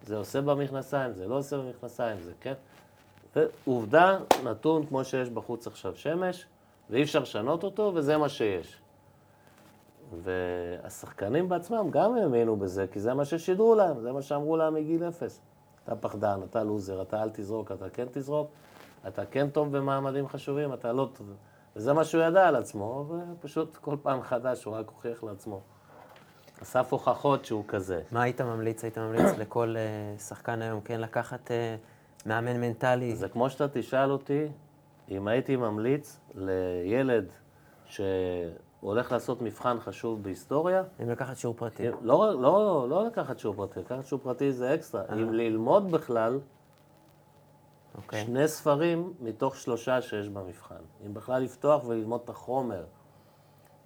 Speaker 3: זה עושה במכנסיים, זה לא עושה במכנסיים, זה כן. ועובדה, נתון כמו שיש בחוץ עכשיו שמש, ואי אפשר לשנות אותו, וזה מה שיש. והשחקנים בעצמם גם האמינו בזה, כי זה מה ששידרו להם, זה מה שאמרו להם מגיל אפס. אתה פחדן, אתה לוזר, אתה אל תזרוק, אתה כן תזרוק, אתה כן טוב במעמדים חשובים, אתה לא טוב. וזה מה שהוא ידע על עצמו, ופשוט כל פעם מחדש הוא רק הוכיח לעצמו. אסף הוכחות שהוא כזה.
Speaker 2: מה היית ממליץ? היית ממליץ לכל uh, שחקן היום כן לקחת uh, מאמן מנטלי?
Speaker 3: זה כמו שאתה תשאל אותי, אם הייתי ממליץ לילד שהולך לעשות מבחן חשוב בהיסטוריה...
Speaker 2: אם לקחת שיעור פרטי.
Speaker 3: אם, לא, לא, לא לקחת שיעור פרטי, לקחת שיעור פרטי זה אקסטרה. אה. אם ללמוד בכלל, okay. אוקיי. שני ספרים מתוך שלושה שיש במבחן. אם בכלל לפתוח וללמוד את החומר.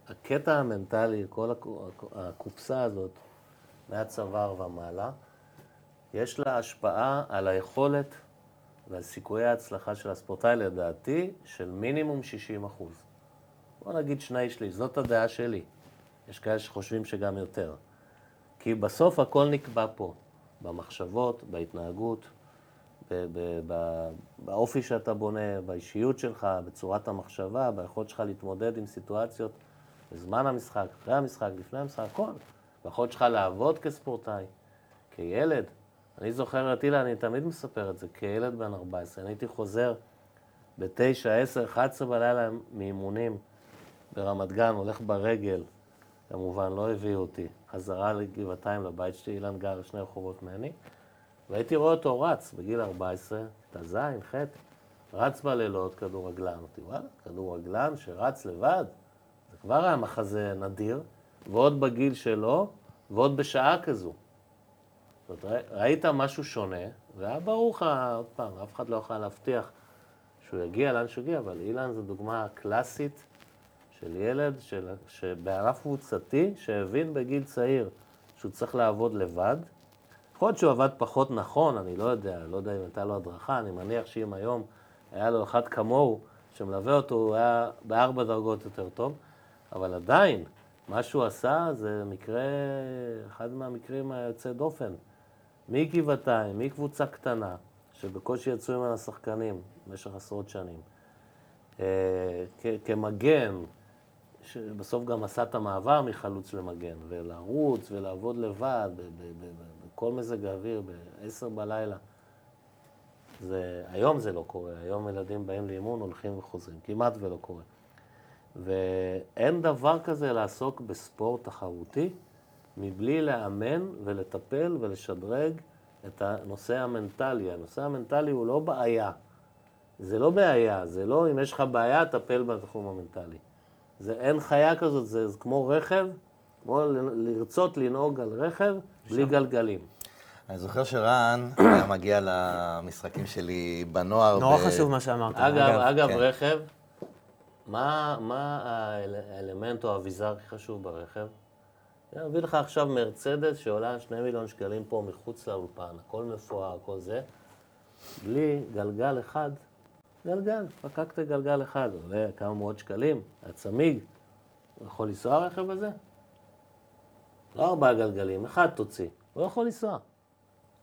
Speaker 3: הקטע המנטלי, כל הקופסה הזאת, מהצוואר ומעלה, יש לה השפעה על היכולת ועל סיכויי ההצלחה של הספורטאי, לדעתי, של מינימום 60 אחוז. בוא נגיד שני שליש, זאת הדעה שלי. יש כאלה שחושבים שגם יותר. כי בסוף הכל נקבע פה, במחשבות, בהתנהגות, באופי שאתה בונה, באישיות שלך, בצורת המחשבה, ביכולת שלך להתמודד עם סיטואציות. בזמן המשחק, אחרי המשחק, לפני המשחק, הכל. ויכולת שלך לעבוד כספורטאי, כילד. אני זוכר את אילה, אני תמיד מספר את זה, כילד בן 14. אני הייתי חוזר ב-9, 10, 11 בלילה מאימונים ברמת גן, הולך ברגל, כמובן, לא הביאו אותי, חזרה לגבעתיים, לבית שלי, אילן גר שני רחובות ממני, והייתי רואה אותו רץ בגיל 14, כיתה ז', ח', רץ בלילות כדורגלן. אמרתי, וואלה, כדורגלן שרץ לבד? כבר היה מחזה נדיר, ועוד בגיל שלו, ועוד בשעה כזו. זאת אומרת, ראית משהו שונה, והיה ברור לך, עוד פעם, אף אחד לא יכול להבטיח שהוא יגיע לאן שהוא יגיע, אבל אילן זו דוגמה קלאסית של ילד של, שבענף קבוצתי, שהבין בגיל צעיר שהוא צריך לעבוד לבד. יכול להיות שהוא עבד פחות נכון, אני לא יודע, לא יודע אם הייתה לו הדרכה, אני מניח שאם היום היה לו אחד כמוהו שמלווה אותו, הוא היה בארבע דרגות יותר טוב. אבל עדיין, מה שהוא עשה זה מקרה, אחד מהמקרים היוצא דופן. מגבעתיים, מקבוצה קטנה, שבקושי יצאו ממנה שחקנים במשך עשרות שנים, אה, כמגן, שבסוף גם עשה את המעבר מחלוץ למגן, ולרוץ ולעבוד לבד בכל מזג האוויר ב-10 בלילה. זה, היום זה לא קורה, היום ילדים באים לאימון, הולכים וחוזרים, כמעט ולא קורה. ואין דבר כזה לעסוק בספורט תחרותי מבלי לאמן ולטפל ולשדרג את הנושא המנטלי. הנושא המנטלי הוא לא בעיה. זה לא בעיה, זה לא אם יש לך בעיה, טפל בתחום המנטלי. זה אין חיה כזאת, זה, זה כמו רכב, כמו ל- לרצות לנהוג על רכב בלי גלגלים.
Speaker 1: אני זוכר שרן (coughs) היה מגיע למשחקים שלי בנוער.
Speaker 2: נורא
Speaker 1: ב-
Speaker 2: חשוב מה שאמרת.
Speaker 3: אגב, אגב,
Speaker 1: כן.
Speaker 3: רכב, מה, מה האל- האלמנט או האביזר הכי חשוב ברכב? אני אביא לך עכשיו מרצדס שעולה 2 מיליון שקלים פה מחוץ לאולפן, הכל מפואר, הכל זה, בלי גלגל אחד, גלגל, פקקת גלגל אחד, עולה כמה מאות שקלים, הצמיג, הוא יכול לנסוע הרכב הזה? לא ארבעה גלגלים, אחד תוציא, הוא לא יכול לנסוע.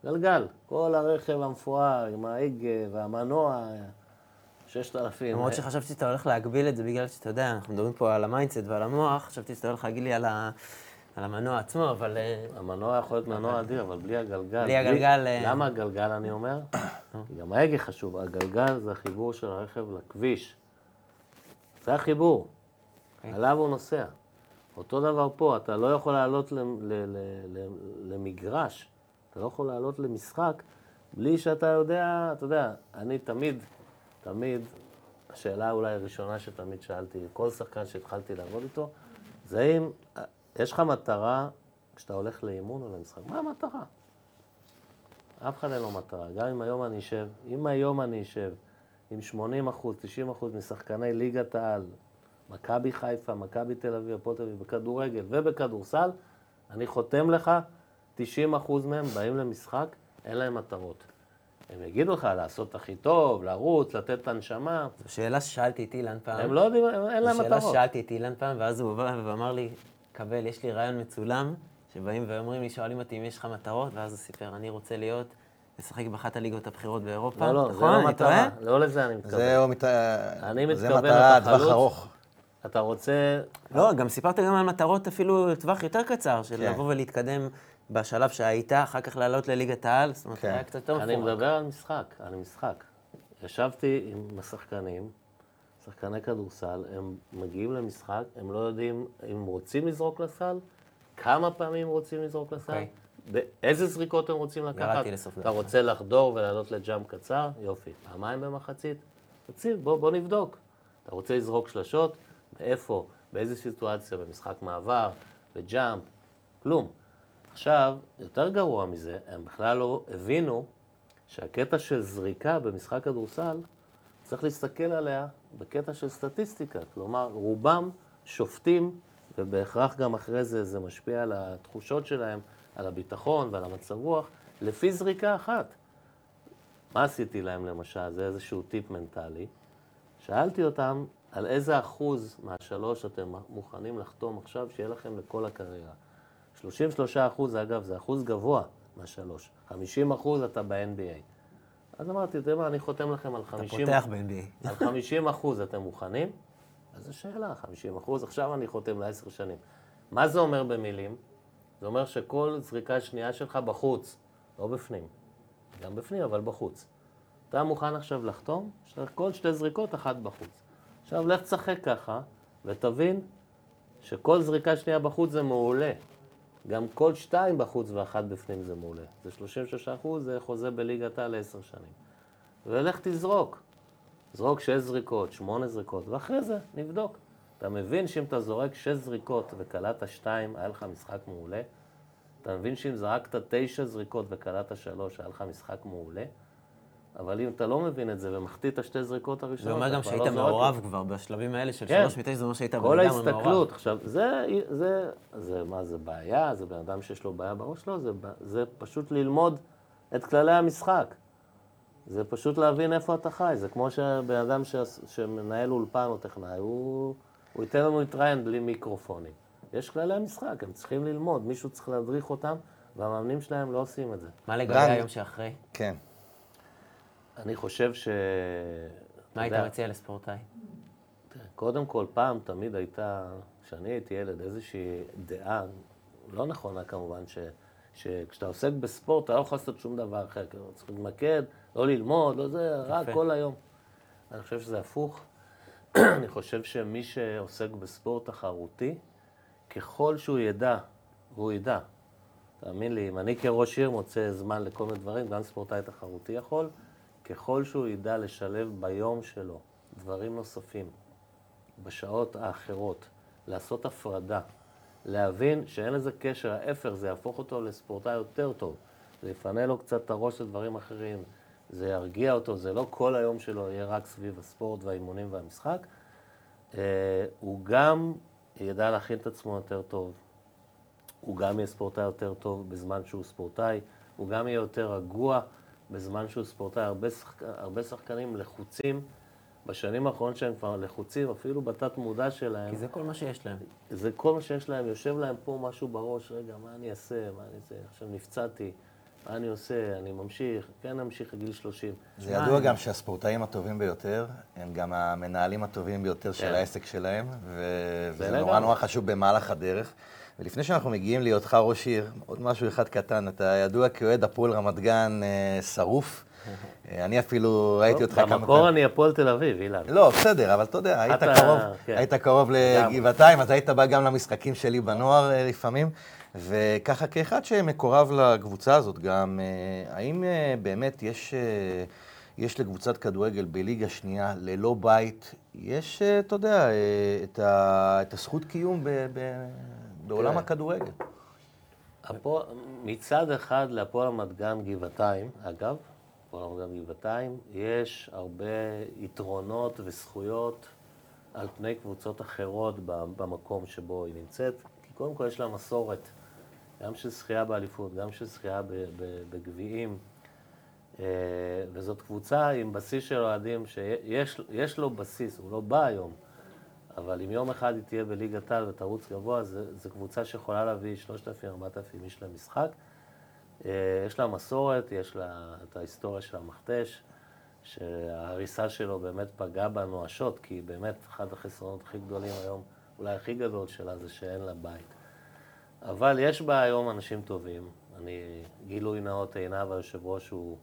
Speaker 3: גלגל, כל הרכב המפואר עם ההגה והמנוע, 6,000.
Speaker 2: למרות שחשבתי שאתה הולך להגביל את זה בגלל שאתה יודע, אנחנו מדברים פה על ה mindset ועל המוח, חשבתי שאתה הולך להגיד לי על, ה... על המנוע עצמו, אבל אה,
Speaker 3: המנוע יכול להיות מנוע אדיר, אבל בלי הגלגל.
Speaker 2: בלי הגלגל, אה,
Speaker 3: למה הגלגל, אני אומר? כי גם ההגה חשוב. הגלגל זה החיבור של הרכב לכביש. זה החיבור.
Speaker 2: אוקיי.
Speaker 3: עליו הוא נוסע. אותו דבר פה, אתה לא יכול לעלות למגרש, אתה לא יכול לעלות למשחק בלי שאתה יודע, אתה יודע, אני תמיד, תמיד, השאלה אולי הראשונה שתמיד שאלתי, כל שחקן שהתחלתי לעבוד איתו, זה אם יש לך מטרה כשאתה הולך לאימון או למשחק, מה המטרה? אף אחד אין לו מטרה. גם אם היום אני אשב, אם היום אני אשב עם 80 אחוז, 90 אחוז משחקני ליגת העל, מכבי חיפה, מכבי תל אביב, הפועל תל אביב, בכדורגל ובכדורסל, אני חותם לך, 90 אחוז מהם באים למשחק, אין להם מטרות. הם יגידו לך לעשות הכי טוב, לרוץ, לתת את הנשמה,
Speaker 2: זו שאלה ששאלתי את אילן פעם.
Speaker 3: הם לא יודעים, אין להם
Speaker 2: זו שאלה
Speaker 3: מטרות.
Speaker 2: ששאלתי את אילן פעם, ואז הוא בא ואמר לי, קבל, יש לי רעיון מצולם, שבאים ואומרים לי, שואלים אותי אם יש לך מטרות, ואז הוא סיפר, אני רוצה להיות, לשחק באחת הליגות הבכירות באירופה.
Speaker 3: לא, לא, זה
Speaker 2: נכון?
Speaker 3: לא
Speaker 2: אני
Speaker 3: מטרה,
Speaker 2: טועה?
Speaker 3: לא לזה אני מתכוון.
Speaker 1: זה, מת...
Speaker 3: אני
Speaker 1: זה מטרה
Speaker 3: אתה
Speaker 1: טווח? ארוך.
Speaker 3: אתה רוצה,
Speaker 2: לא, גם סיפרת גם על מטרות אפילו לטווח יותר קצר, של
Speaker 1: כן.
Speaker 2: לבוא ולהתקדם בשלב שהיית, אחר כך לעלות לליגת העל, זאת אומרת,
Speaker 1: כן.
Speaker 2: היה קצת יותר
Speaker 3: אני. מדבר על משחק, על משחק. ישבתי עם השחקנים, שחקני כדורסל, הם מגיעים למשחק, הם לא יודעים אם רוצים לזרוק לסל, כמה פעמים רוצים לזרוק לסל,
Speaker 2: אוקיי.
Speaker 3: באיזה זריקות הם רוצים לקחת. אתה. רוצה לחדור ולעלות לג'אמפ קצר? יופי. פעמיים במחצית? תציב, בוא, בוא נבדוק. אתה רוצה לזרוק שלשות? מאיפה? באיזה סיטואציה? במשחק מעבר? בג'אמפ? כלום. עכשיו, יותר גרוע מזה, הם בכלל לא הבינו שהקטע של זריקה במשחק כדורסל, צריך להסתכל עליה בקטע של סטטיסטיקה. כלומר, רובם שופטים, ובהכרח גם אחרי זה זה משפיע על התחושות שלהם, על הביטחון ועל המצב רוח, לפי זריקה אחת. מה עשיתי להם למשל? זה איזשהו טיפ מנטלי. שאלתי אותם על איזה אחוז מהשלוש אתם מוכנים לחתום עכשיו שיהיה לכם לכל הקריירה. 33 אחוז, אגב, זה אחוז גבוה מהשלוש. 50 אחוז אתה ב-NBA. אז אמרתי, אתה יודע מה, אני חותם לכם על
Speaker 2: אתה
Speaker 3: 50...
Speaker 2: פותח ב-NBA.
Speaker 3: על 50 אחוז אתם מוכנים? אז זו שאלה, 50 אחוז, עכשיו אני חותם לעשר שנים. מה זה אומר במילים? זה אומר שכל זריקה שנייה שלך בחוץ, לא בפנים. גם בפנים, אבל בחוץ. אתה מוכן עכשיו לחתום? יש לך כל שתי זריקות, אחת בחוץ. עכשיו לך תשחק ככה, ותבין שכל זריקה שנייה בחוץ זה מעולה. גם כל שתיים בחוץ ואחת בפנים זה מעולה. זה 33 אחוז, זה חוזה בליגת העל לעשר שנים. ולך תזרוק. זרוק שש זריקות, שמונה זריקות, ואחרי זה נבדוק. אתה מבין שאם אתה זורק שש זריקות וקלעת שתיים, היה לך משחק מעולה? אתה מבין שאם זרקת תשע זריקות וקלעת שלוש, היה לך משחק מעולה? אבל אם אתה לא מבין את זה ומחטיא את השתי זריקות הראשונות,
Speaker 2: זה אומר גם שהיית
Speaker 3: לא זורק
Speaker 2: מעורב
Speaker 3: יותר.
Speaker 2: כבר בשלבים האלה של
Speaker 3: כן.
Speaker 2: שלוש מתשע, זה אומר שהיית
Speaker 3: כל
Speaker 2: מעורב.
Speaker 3: ההסתכלות, עכשיו, זה, זה, זה, מה, זה בעיה? זה בן אדם שיש לו בעיה בראש? לא, זה, זה פשוט ללמוד את כללי המשחק. זה פשוט להבין איפה אתה חי. זה כמו שבן אדם ש, שמנהל אולפן או טכנאי, הוא, הוא ייתן לנו להתראיין בלי מיקרופונים. יש כללי המשחק, הם צריכים ללמוד, מישהו צריך להדריך אותם, והמאמנים שלהם לא עושים את זה.
Speaker 2: מה לגבי היום שאחרי?
Speaker 1: כן.
Speaker 3: אני חושב ש...
Speaker 2: מה היית מציע לספורטאי?
Speaker 3: קודם כל, פעם תמיד הייתה, כשאני הייתי ילד, איזושהי דעה, לא נכונה כמובן, ש, שכשאתה עוסק בספורט, אתה לא יכול לעשות שום דבר אחר, כאילו, צריך להתמקד, לא ללמוד, לא זה, רק כל היום. אני חושב שזה הפוך. (clears throat) אני חושב שמי שעוסק בספורט תחרותי, ככל שהוא ידע, והוא ידע, תאמין לי, אם אני כראש עיר מוצא זמן לכל מיני דברים, גם ספורטאי תחרותי יכול, ככל שהוא ידע לשלב ביום שלו דברים נוספים, בשעות האחרות, לעשות הפרדה, להבין שאין לזה קשר, ההפך, זה יהפוך אותו לספורטאי יותר טוב. זה יפנה לו קצת את הראש לדברים אחרים, זה ירגיע אותו, זה לא כל היום שלו יהיה רק סביב הספורט והאימונים והמשחק. Uh, הוא גם ידע להכין את עצמו יותר טוב, הוא גם יהיה ספורטאי יותר טוב בזמן שהוא ספורטאי, הוא גם יהיה יותר רגוע בזמן שהוא ספורטאי. הרבה, שחק... הרבה שחקנים לחוצים, בשנים האחרונות שהם כבר לחוצים, אפילו בתת מודע שלהם.
Speaker 2: כי זה כל מה שיש להם.
Speaker 3: זה כל מה שיש להם, יושב להם פה משהו בראש, רגע, מה אני אעשה, מה אני אעשה, עכשיו נפצעתי, מה אני עושה, אני ממשיך, כן אמשיך לגיל 30.
Speaker 1: זה ידוע גם שהספורטאים הטובים ביותר, הם גם המנהלים הטובים ביותר של
Speaker 3: כן.
Speaker 1: העסק שלהם, וזה
Speaker 3: לגמרי.
Speaker 1: נורא נורא חשוב במהלך הדרך. ולפני שאנחנו מגיעים להיותך ראש עיר, עוד משהו אחד קטן, אתה ידוע כאוהד הפועל רמת גן אה, שרוף. אה, אני אפילו ראיתי אותך כמה
Speaker 3: במקור אני הפועל תל אביב, אילן.
Speaker 1: לא, בסדר, אבל אתה יודע, היית קרוב,
Speaker 3: כן.
Speaker 1: היית קרוב. לגבעתיים, אז היית בא גם למשחקים שלי בנוער אה, לפעמים, וככה כאחד שמקורב לקבוצה הזאת גם, אה, האם באמת יש, יש לקבוצת כדורגל בליגה שנייה ללא בית, יש, אתה יודע, את, ה, את הזכות קיום ב, ב, בעולם
Speaker 3: תראה.
Speaker 1: הכדורגל?
Speaker 3: הפועל- מצד אחד להפועל רמת גן גבעתיים, אגב, הפועל רמת גן גבעתיים, יש הרבה יתרונות וזכויות על פני קבוצות אחרות במקום שבו היא נמצאת, כי קודם כל יש לה מסורת, גם של זכייה באליפות, גם של זכייה בגביעים, אה, וזאת קבוצה עם בסיס של אוהדים שיש יש לו בסיס, הוא לא בא היום, אבל אם יום אחד היא תהיה בליגת העל ותרוץ גבוה, זו קבוצה שיכולה להביא 3,000-4,000 איש למשחק. אה, יש לה מסורת, יש לה את ההיסטוריה של המכתש, שההריסה שלו באמת פגעה בה נואשות, כי באמת אחד החסרונות הכי גדולים היום, אולי הכי גדול שלה, זה שאין לה בית. אבל יש בה היום אנשים טובים. אני, גילוי נאות, עינב היושב ראש הוא,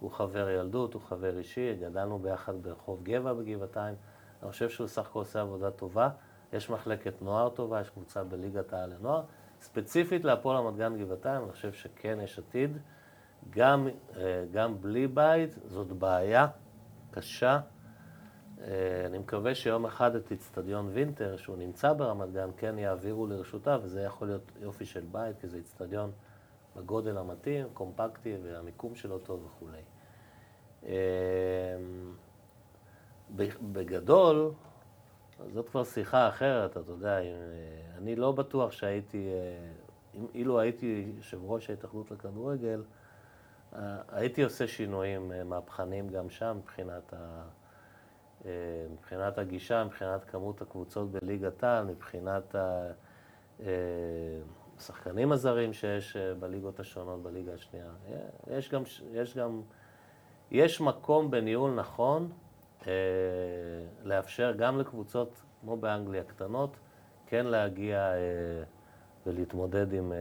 Speaker 3: הוא חבר ילדות, הוא חבר אישי, גדלנו ביחד ברחוב גבע בגבעתיים. אני חושב שהוא סך הכל עושה עבודה טובה. יש מחלקת נוער טובה, יש קבוצה בליגת העל לנוער. ספציפית להפועל רמת גן גבעתיים, אני חושב שכן יש עתיד. גם, אה, גם בלי בית, זאת בעיה קשה. אה, אני מקווה שיום אחד את איצטדיון וינטר, שהוא נמצא ברמת גן, כן יעבירו לרשותה, וזה יכול להיות יופי של בית, כי זה איצטדיון בגודל המתאים, קומפקטי, והמיקום שלו טוב וכולי. בגדול, זאת כבר שיחה אחרת, אתה יודע, אה, אני לא בטוח שהייתי, אה, אם, אילו הייתי יושב ראש ההתאחדות לכדורגל, אה, הייתי עושה שינויים מהפכניים גם שם מבחינת, ה, מבחינת הגישה, מבחינת כמות הקבוצות בליגת העל, מבחינת השחקנים הזרים שיש בליגות השונות בליגה השנייה. יש גם, יש גם, יש מקום בניהול נכון לאפשר גם לקבוצות, כמו באנגליה, קטנות, כן להגיע אה, ולהתמודד עם, אה,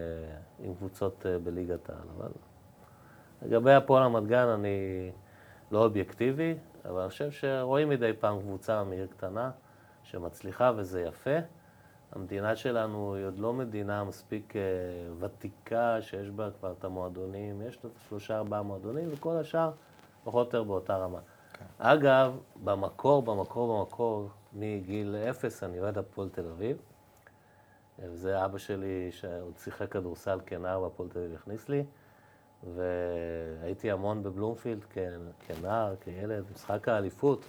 Speaker 3: עם קבוצות אה, בליגת העל. אבל לגבי הפועל רמת גן אני לא אובייקטיבי, אבל אני חושב שרואים מדי פעם קבוצה מעיר קטנה שמצליחה וזה יפה. המדינה שלנו היא עוד לא מדינה מספיק אה, ותיקה, שיש בה כבר את המועדונים, יש לה שלושה ארבעה מועדונים, וכל השאר פחות או יותר באותה רמה. אגב, במקור, במקור, במקור, מגיל אפס אני אוהד הפועל תל אביב. וזה אבא שלי, שעוד שיחק כדורסל כנער בהפועל תל אביב, הכניס לי. והייתי המון בבלומפילד כ- כנער, כילד. משחק האליפות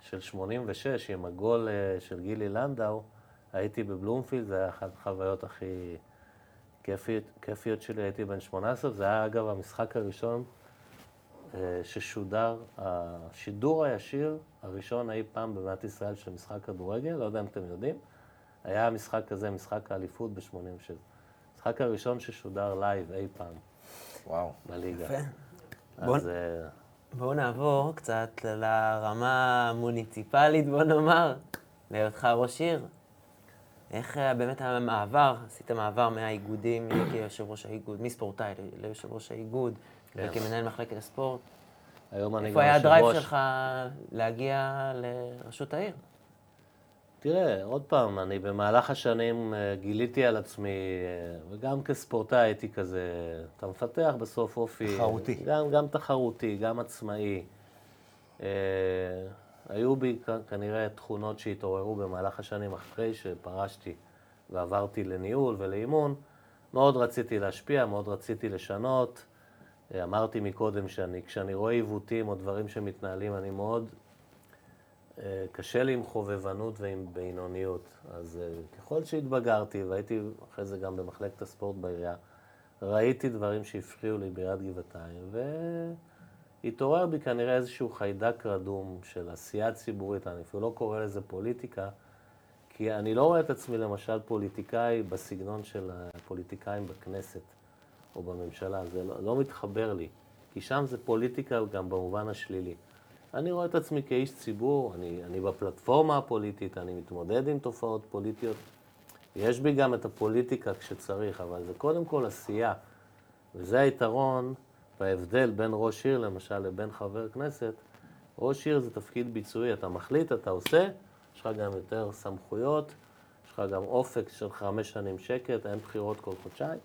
Speaker 3: של 86 עם הגול אה, של גילי לנדאו, הייתי בבלומפילד, זה היה אחת החוויות הכי כיפיות, כיפיות שלי, הייתי בן 18. זה היה אגב המשחק הראשון ששודר, השידור הישיר הראשון אי פעם במדינת ישראל של משחק כדורגל, לא יודע אם אתם יודעים, היה המשחק כזה, משחק האליפות ב-86. המשחק הראשון ששודר live אי פעם
Speaker 1: וואו.
Speaker 3: בליגה.
Speaker 2: יפה. בוא-
Speaker 3: אז אה,
Speaker 2: בואו נעבור קצת לרמה המוניציפלית, בוא נאמר. להיותך ראש עיר. איך היה באמת המעבר, עשית מעבר מהאיגודים, כיושב ראש האיגוד, מספורטאי ליושב ראש האיגוד,
Speaker 3: כן.
Speaker 2: וכמנהל מחלקת הספורט.
Speaker 3: היום אני גם
Speaker 2: איפה היה הדרייב. שלך להגיע לראשות העיר?
Speaker 3: תראה, עוד פעם, אני במהלך השנים אה, גיליתי על עצמי, אה, וגם כספורטאי הייתי כזה, אתה מפתח בסוף אופי...
Speaker 1: תחרותי.
Speaker 3: גם, גם תחרותי, גם עצמאי. אה, היו בי כנראה תכונות שהתעוררו במהלך השנים אחרי שפרשתי ועברתי לניהול ולאימון. מאוד רציתי להשפיע, מאוד רציתי לשנות. אמרתי מקודם שאני, כשאני רואה עיוותים או דברים שמתנהלים, אני מאוד אה, קשה לי עם חובבנות ועם בינוניות. אז אה, ככל שהתבגרתי, והייתי אחרי זה גם במחלקת הספורט בעירייה, ראיתי דברים שהפריעו לי בעיריית גבעתיים, והתעורר בי כנראה איזשהו חיידק רדום של עשייה ציבורית, אני אפילו לא קורא לזה פוליטיקה, כי אני לא רואה את עצמי למשל פוליטיקאי בסגנון של הפוליטיקאים בכנסת או בממשלה, זה לא, לא מתחבר לי, כי שם זה פוליטיקה גם במובן השלילי. אני רואה את עצמי כאיש ציבור, אני, אני בפלטפורמה הפוליטית, אני מתמודד עם תופעות פוליטיות. יש בי גם את הפוליטיקה כשצריך, אבל זה קודם כל עשייה. וזה היתרון וההבדל בין ראש עיר, למשל, לבין חבר כנסת. ראש עיר זה תפקיד ביצועי, אתה מחליט, אתה עושה, יש לך גם יותר סמכויות, יש לך גם אופק של חמש שנים שקט, אין בחירות כל חודשיים.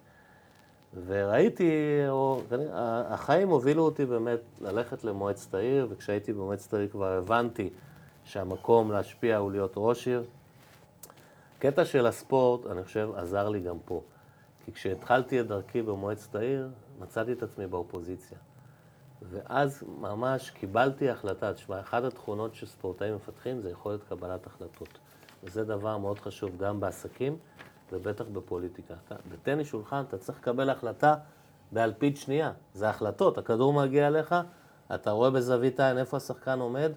Speaker 3: וראיתי, או, החיים הובילו אותי באמת ללכת למועצת העיר, וכשהייתי במועצת העיר כבר הבנתי שהמקום להשפיע הוא להיות ראש עיר. קטע של הספורט, אני חושב, עזר לי גם פה. כי כשהתחלתי את דרכי במועצת העיר, מצאתי את עצמי באופוזיציה. ואז ממש קיבלתי החלטה. תשמע, אחת התכונות שספורטאים מפתחים זה יכולת קבלת החלטות. וזה דבר מאוד חשוב גם בעסקים ובטח בפוליטיקה. אתה, בטניס שולחן אתה צריך לקבל החלטה באלפית שנייה. זה החלטות, הכדור מגיע אליך, אתה רואה בזווית העין איפה השחקן עומד,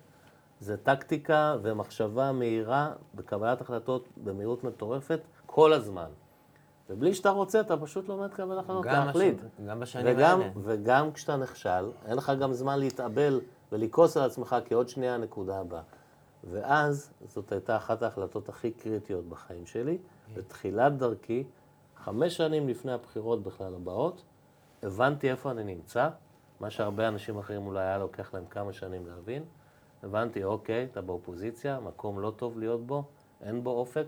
Speaker 3: זה טקטיקה ומחשבה מהירה בקבלת החלטות במהירות מטורפת כל הזמן. ובלי שאתה רוצה, אתה פשוט לומד לקבל החלטות, להחליט.
Speaker 2: השנים- גם בשנים
Speaker 3: וגם,
Speaker 2: האלה.
Speaker 3: וגם כשאתה נכשל, אין לך גם זמן להתאבל ולכעוס על עצמך, כי עוד שנייה הנקודה הבאה. ואז, זאת הייתה אחת ההחלטות הכי קריטיות בחיים שלי. בתחילת דרכי, חמש שנים לפני הבחירות בכלל הבאות, הבנתי איפה אני נמצא, מה שהרבה אנשים אחרים אולי היה לוקח להם כמה שנים להבין. הבנתי, אוקיי, אתה באופוזיציה, מקום לא טוב להיות בו, אין בו אופק.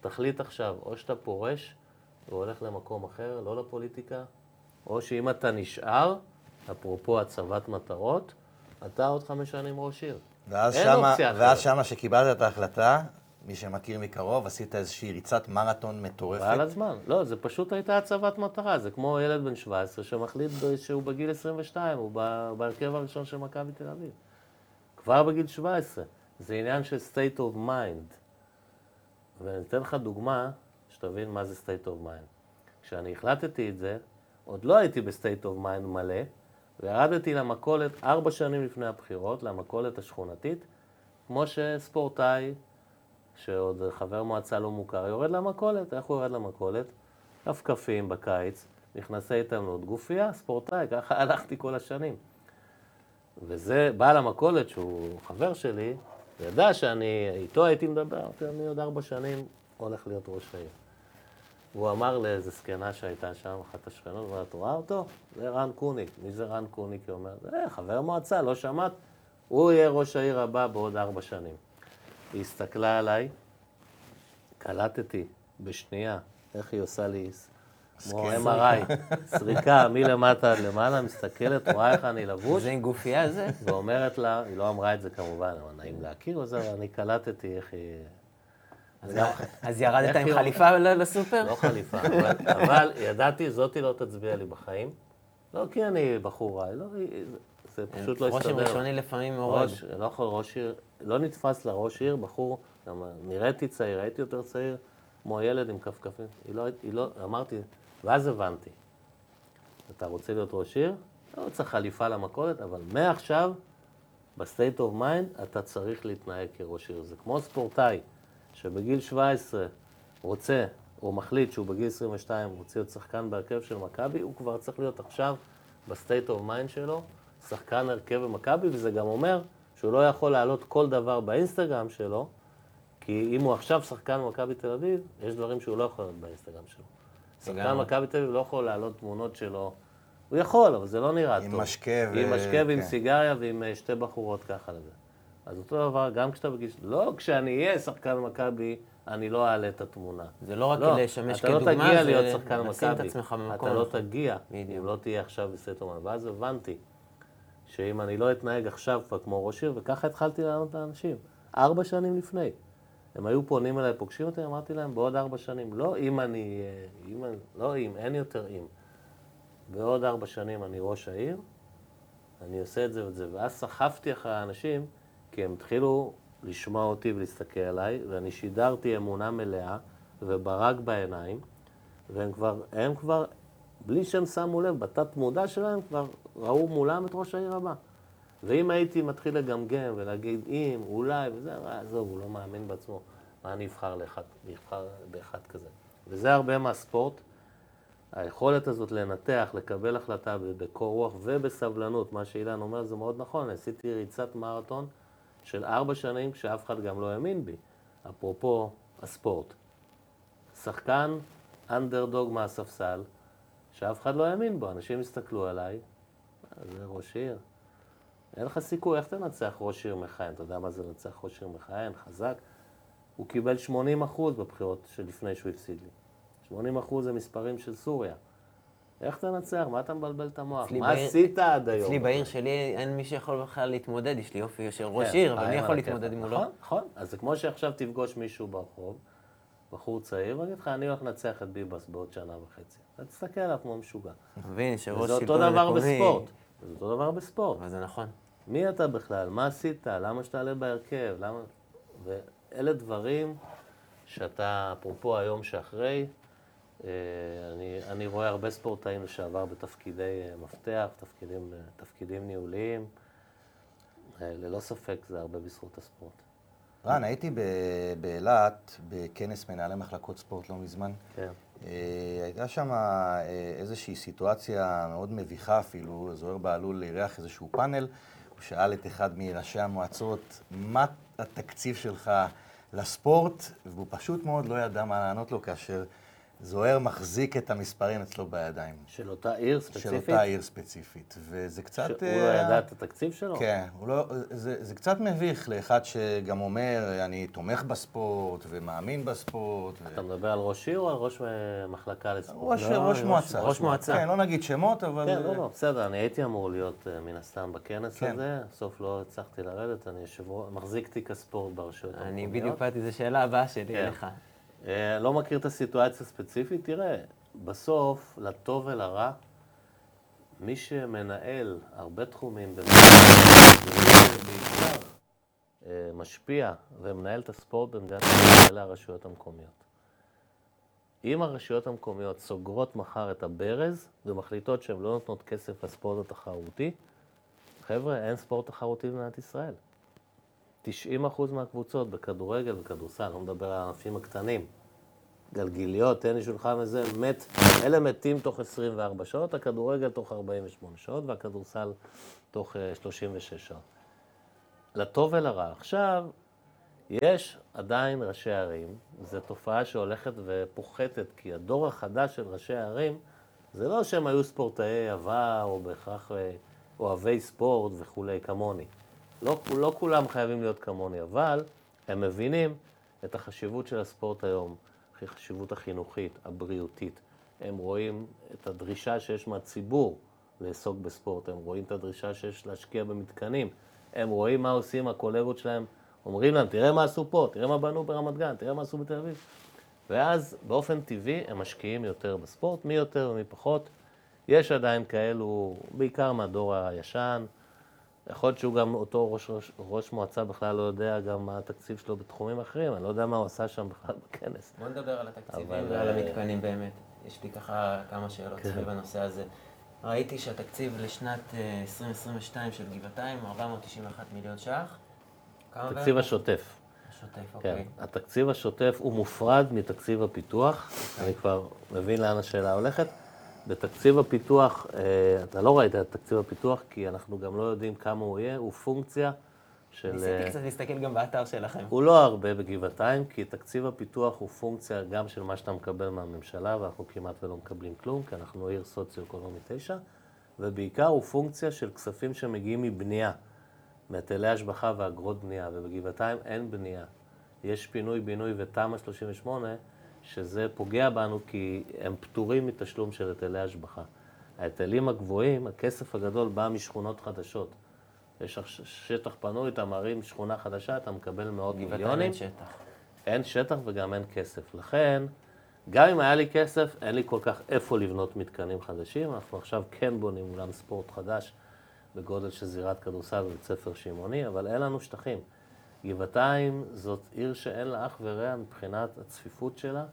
Speaker 3: תחליט עכשיו, או שאתה פורש והולך למקום אחר, לא לפוליטיקה, או שאם אתה נשאר, אפרופו הצבת מטרות, אתה עוד חמש שנים ראש עיר.
Speaker 1: ואז
Speaker 3: אין
Speaker 1: שמה,
Speaker 3: אופציה אחרת.
Speaker 1: ואז שמה שקיבלת את ההחלטה, מי שמכיר מקרוב, עשית איזושהי ריצת מרתון מטורפת.
Speaker 3: ועל הזמן. לא, זה פשוט הייתה הצבת מטרה. זה כמו ילד בן 17 שמחליט שהוא בגיל 22, הוא בהרכב הראשון של מכבי תל אביב. כבר בגיל 17. זה עניין של state of mind. ואני אתן לך דוגמה, שתבין מה זה state of mind. כשאני החלטתי את זה, עוד לא הייתי ב-state of mind מלא, וירדתי למכולת ארבע שנים לפני הבחירות, למכולת השכונתית, כמו שספורטאי שעוד חבר מועצה לא מוכר, יורד למכולת. איך הוא יורד למכולת? כפכפים בקיץ, מכנסי התעמלות, גופייה, ספורטאי, ככה (laughs) הלכתי כל השנים. וזה, בעל המכולת, שהוא חבר שלי, ידע שאני, איתו הייתי מדבר, אני עוד ארבע שנים הולך להיות ראש העיר. והוא אמר לאיזה זקנה שהייתה שם, אחת השכנות, הוא אמר, את רואה אותו? זה רן קוניק. מי זה רן קוניק? היא אומרת, זה חבר מועצה, לא שמעת? הוא יהיה ראש העיר הבא בעוד ארבע שנים. היא הסתכלה עליי, קלטתי בשנייה איך היא עושה לי כמו
Speaker 1: סקן.
Speaker 3: MRI, סריקה מלמטה עד למעלה, מסתכלת, רואה איך אני לבוש,
Speaker 2: זה עם גופייה זה?
Speaker 3: ואומרת לה, היא לא אמרה את זה כמובן, אבל נעים להכיר את זה, אבל אני קלטתי איך היא...
Speaker 2: אז- ירדת עם חליפה לסופר?
Speaker 3: לא חליפה, אבל, ידעתי, זאתי לא תצביע לי בחיים. לא כי אני בחור רע, לא, זה פשוט לא הסתדר.
Speaker 2: רושם ראשוני לפעמים.
Speaker 3: ראש, לא יכול, ראש עיר, לא נתפס לראש עיר, בחור, נראיתי צעיר, הייתי יותר צעיר, כמו ילד עם כפכפים. היא לא, היא לא, אמרתי, ואז הבנתי. אתה רוצה להיות ראש עיר? לא צריך חליפה למכולת, אבל מעכשיו, ב state of mind, אתה צריך להתנהג כראש עיר. זה כמו ספורטאי, שבגיל 17 רוצה, או מחליט שהוא בגיל 22 רוצה להיות שחקן בהרכב של מכבי, הוא כבר צריך להיות עכשיו ב state of mind שלו, שחקן הרכב במכבי, וזה גם אומר שהוא לא יכול להעלות כל דבר באינסטגרם שלו, כי אם הוא עכשיו שחקן במכבי תל אביב, יש דברים שהוא לא יכול להיות באינסטגרם שלו. שחקן. מכבי תל אביב לא יכול להעלות תמונות שלו. הוא יכול, אבל זה לא נראה
Speaker 1: עם
Speaker 3: טוב.
Speaker 1: משקה ו-
Speaker 3: עם משקה ועם
Speaker 1: כן.
Speaker 3: סיגריה ועם אה, שתי בחורות ככה לזה. אז אותו דבר, גם כשאתה בגיל... לא כשאני אהיה שחקן מכבי, אני לא אעלה את התמונה.
Speaker 2: זה לא רק לשמש
Speaker 3: אתה לא
Speaker 2: כדוגמה,
Speaker 3: תגיע להיות שחקן מכבי. אתה לא. תגיע. אם לא תהיה עכשיו בסטרומן. ואז הבנתי שאם אני לא אתנהג עכשיו כבר כמו ראש עיר, וככה התחלתי לענות לאנשים, ארבע שנים לפני. הם היו פונים אליי, פוגשים אותי, אמרתי להם, בעוד ארבע שנים. לא אם אני... אה, אם, אני- לא אם, אין יותר אם. בעוד ארבע שנים אני ראש העיר, אני עושה את זה ואת זה. ואז סחפתי אחרי האנשים, כי הם התחילו לשמוע אותי ולהסתכל עליי, ואני שידרתי אמונה מלאה וברק בעיניים, והם כבר, הם כבר, בלי שהם שמו לב, בתת מודע שלהם, כבר ראו מולם את ראש העיר הבא. ואם הייתי מתחיל לגמגם ולהגיד אם, אולי, וזה, עזוב, הוא לא מאמין בעצמו, מה אני אבחר לאחד, אבחר באחד כזה. וזה הרבה מהספורט. היכולת הזאת לנתח, לקבל החלטה בקור רוח ובסבלנות, מה שאילן אומר זה מאוד נכון, עשיתי ריצת מרתון של ארבע שנים כשאף אחד גם לא האמין בי, אפרופו הספורט. שחקן אנדרדוג מהספסל, שאף אחד לא האמין בו, אנשים הסתכלו עליי, "אה, זה ראש עיר. אין לך סיכוי, איך תנצח ראש עיר מכהן? אתה יודע מה זה לנצח ראש עיר מכהן, חזק? הוא קיבל 80% בבחירות שלפני שהוא הפסיד לי. 80% זה מספרים של סוריה. איך תנצח? מה אתה מבלבל את המוח? מה
Speaker 2: בעיר-
Speaker 3: עשית עד היום?
Speaker 2: אצלי בעיר שלי אין מי שיכול בכלל להתמודד, יש לי יופי של ראש
Speaker 3: כן,
Speaker 2: עיר, אבל מי יכול. להתמודד אם הוא לא?
Speaker 3: נכון, נכון. אז זה כמו שעכשיו תפגוש מישהו ברחוב, בחור צעיר, ואני אגיד לך, אני הולך לנצח את ביבס בעוד שנה וחצי. אתה תסתכל עליו כמו משוגע.
Speaker 2: מבין שראש
Speaker 3: וזה אותו
Speaker 2: שלטון
Speaker 3: דבר
Speaker 2: מקומי...
Speaker 3: בספורט. זה אותו דבר בספורט.
Speaker 2: אבל זה נכון.
Speaker 3: מי אתה בכלל? מה עשית? למה שתעלה בהרכב? למה... ואלה דברים שאתה, אפרופו היום שאחרי, אה, אני, אני רואה הרבה ספורטאים לשעבר בתפקידי אה, מפתח, תפקידים, אה, תפקידים ניהוליים. ללא ספק זה הרבה בזכות הספורט.
Speaker 1: רן, הייתי באילת בכנס מנהלי מחלקות ספורט לא מזמן.
Speaker 3: כן.
Speaker 1: אה, הייתה שם אה, איזושהי סיטואציה מאוד מביכה אפילו, זוהיר בהלול אירח איזשהו פאנל, הוא שאל את אחד מראשי המועצות, מה התקציב שלך לספורט? והוא פשוט מאוד לא ידע מה לענות לו כאשר זוהיר מחזיק את המספרים אצלו בידיים.
Speaker 3: של אותה עיר
Speaker 1: של
Speaker 3: ספציפית?
Speaker 1: אותה עיר ספציפית, וזה קצת...
Speaker 3: שהוא
Speaker 1: אה,
Speaker 3: לא ידע את התקציב שלו?
Speaker 1: כן, הוא לא, זה, זה קצת מביך לאחד שגם אומר, אני תומך בספורט ומאמין בספורט. ו...
Speaker 3: אתה מדבר על ראש עיר או על ראש אה, מחלקה לספורט?
Speaker 1: ראש,
Speaker 2: לא,
Speaker 1: ראש
Speaker 2: ראש-
Speaker 1: מועצה.
Speaker 2: ראש מועצה.
Speaker 1: כן, לא נגיד שמות, אבל...
Speaker 3: כן, לא, לא, בסדר, אני הייתי אמור להיות אה, מן הסתם בכנס
Speaker 1: כן.
Speaker 3: הזה, בסוף לא הצלחתי לרדת, אני ראש, מחזיק תיק הספורט ברשויות
Speaker 2: אני
Speaker 3: המקומיות.
Speaker 2: בדיוק באתי, זו שאלה הבאה שלי
Speaker 3: כן.
Speaker 2: אליך.
Speaker 3: אה, לא מכיר את הסיטואציה הספציפית, תראה, בסוף, לטוב ולרע, מי שמנהל הרבה תחומים ובעיקר אה, משפיע ומנהל את הספורט במדינת ישראל אלה הרשויות המקומיות. אם הרשויות המקומיות סוגרות מחר את הברז ומחליטות שהן לא נותנות כסף לספורט התחרותי, חבר'ה, אין ספורט תחרותי במדינת ישראל. 90% מהקבוצות בכדורגל וכדורסל, לא מדבר על הענפים הקטנים, גלגיליות, טניס שולחן וזה, מת, אלה מתים תוך 24 שעות, הכדורגל תוך 48 שעות והכדורסל תוך אה, 36 שעות. לטוב ולרע. עכשיו, יש עדיין ראשי ערים, זו תופעה שהולכת ופוחתת, כי הדור החדש של ראשי הערים, זה לא שהם היו ספורטאי עבר או בהכרח אה, אוהבי ספורט וכולי, כמוני. לא, לא כולם חייבים להיות כמוני, אבל הם מבינים את החשיבות של הספורט היום, החשיבות החינוכית, הבריאותית. הם רואים את הדרישה שיש מהציבור לעסוק בספורט, הם רואים את הדרישה שיש להשקיע במתקנים, הם רואים מה עושים הקולגות שלהם, אומרים להם, תראה מה עשו פה, תראה מה בנו ברמת גן, תראה מה עשו בתל אביב. ואז באופן טבעי הם משקיעים יותר בספורט, מי יותר ומי פחות. יש עדיין כאלו, בעיקר מהדור הישן, יכול להיות שהוא גם, אותו ראש, ראש, ראש מועצה בכלל לא יודע גם מה התקציב שלו בתחומים אחרים, אני לא יודע מה הוא עשה שם בכלל בכנס.
Speaker 2: בוא נדבר על התקציבים ועל
Speaker 3: אה,
Speaker 2: המתקנים באמת. יש לי ככה כמה שאלות
Speaker 3: כן.
Speaker 2: סביב הנושא הזה. ראיתי שהתקציב לשנת אה, 2022 של גבעתיים, 491 מיליון ש"ח.
Speaker 3: התקציב? השוטף.
Speaker 2: השוטף,
Speaker 3: כן,
Speaker 2: אוקיי.
Speaker 3: התקציב השוטף הוא מופרד מתקציב הפיתוח, אני כבר מבין לאן השאלה הולכת. בתקציב הפיתוח, אה, אתה לא ראית את תקציב הפיתוח, כי אנחנו גם לא יודעים כמה הוא יהיה, הוא פונקציה של...
Speaker 2: ניסיתי קצת להסתכל גם באתר שלכם.
Speaker 3: הוא לא הרבה בגבעתיים, כי תקציב הפיתוח הוא פונקציה גם של מה שאתה מקבל מהממשלה, ואנחנו כמעט ולא מקבלים כלום, כי אנחנו עיר סוציו-אקונומי 9, ובעיקר הוא פונקציה של כספים שמגיעים מבנייה, מהיטלי השבחה ואגרות בנייה, ובגבעתיים אין בנייה. יש פינוי-בינוי ותמ"א 38, שזה פוגע בנו כי הם פטורים מתשלום של היטלי השבחה. ההיטלים הגבוהים, הכסף הגדול בא משכונות חדשות. יש שטח פנוי, אתה מרים שכונה חדשה, אתה מקבל מאות מיליונים.
Speaker 2: אין שטח.
Speaker 3: אין שטח וגם אין כסף. לכן, גם אם היה לי כסף, אין לי כל כך איפה לבנות מתקנים חדשים. אנחנו עכשיו כן בונים אולם ספורט חדש בגודל של זירת כדורסל בבית ספר שמעוני, אבל אין לנו שטחים. גבעתיים זאת עיר שאין לה אח ורע מבחינת הצפיפות שלה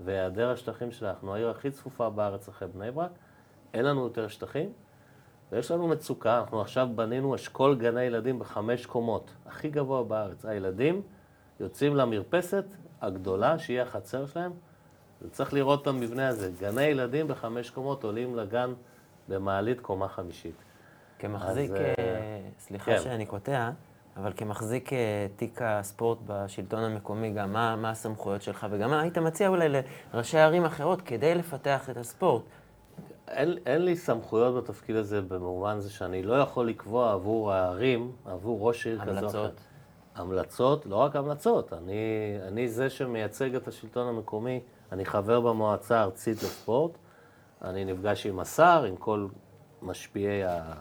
Speaker 3: והיעדר השטחים שלה. אנחנו העיר הכי צפופה בארץ אחרי בני ברק, אין לנו יותר שטחים, ויש לנו מצוקה. אנחנו עכשיו בנינו אשכול גני ילדים בחמש קומות, הכי גבוה בארץ. הילדים יוצאים למרפסת הגדולה, שהיא החצר שלהם, וצריך לראות את המבנה הזה. גני ילדים בחמש קומות עולים לגן במעלית קומה חמישית.
Speaker 2: כמחזיק,
Speaker 3: אז,
Speaker 2: אה,
Speaker 3: אה,
Speaker 2: סליחה
Speaker 3: כן.
Speaker 2: שאני קוטע, אבל כמחזיק אה, תיק הספורט בשלטון המקומי, גם מה, מה הסמכויות שלך, וגם מה היית מציע אולי לראשי ערים אחרות כדי לפתח את הספורט?
Speaker 3: אין, אין לי סמכויות בתפקיד הזה במובן זה שאני לא יכול לקבוע עבור הערים, עבור ראש עיר כזו.
Speaker 2: המלצות.
Speaker 3: המלצות, לא רק המלצות, אני, אני זה שמייצג את השלטון המקומי, אני חבר במועצה הארצית לספורט, אני נפגש עם השר, עם כל משפיעי ה...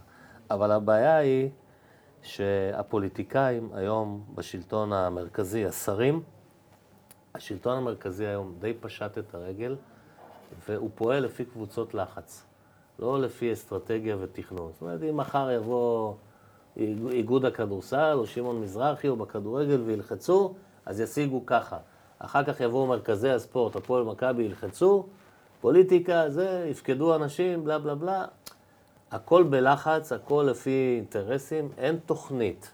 Speaker 3: אבל הבעיה היא שהפוליטיקאים היום בשלטון המרכזי, השרים, השלטון המרכזי היום די פשט את הרגל, והוא פועל לפי קבוצות לחץ, לא לפי אסטרטגיה ותכנון. זאת אומרת, אם מחר יבוא איגוד הכדורסל או שמעון מזרחי או בכדורגל וילחצו, אז ישיגו ככה. אחר כך יבואו מרכזי הספורט, הפועל מכבי ילחצו, פוליטיקה, זה, יפקדו אנשים, בלה בלה בלה. הכל בלחץ, הכל לפי אינטרסים, אין תוכנית.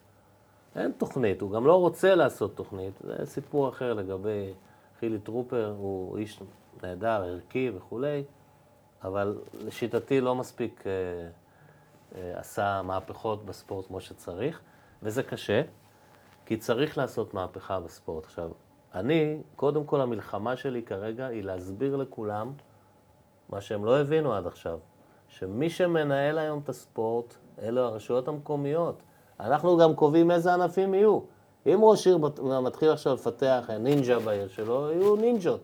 Speaker 3: אין תוכנית, הוא גם לא רוצה לעשות תוכנית, זה סיפור אחר לגבי חילי טרופר, הוא איש נהדר, ערכי וכולי, אבל לשיטתי לא מספיק אה, אה, עשה מהפכות בספורט כמו שצריך, וזה קשה, כי צריך לעשות מהפכה בספורט. עכשיו, אני, קודם כל המלחמה שלי כרגע היא להסביר לכולם מה שהם לא הבינו עד עכשיו, שמי שמנהל היום את הספורט, אלה הרשויות המקומיות. אנחנו גם קובעים איזה ענפים יהיו. אם ראש עיר מתחיל עכשיו לפתח נינג'ה בעיר שלו, יהיו נינג'ות.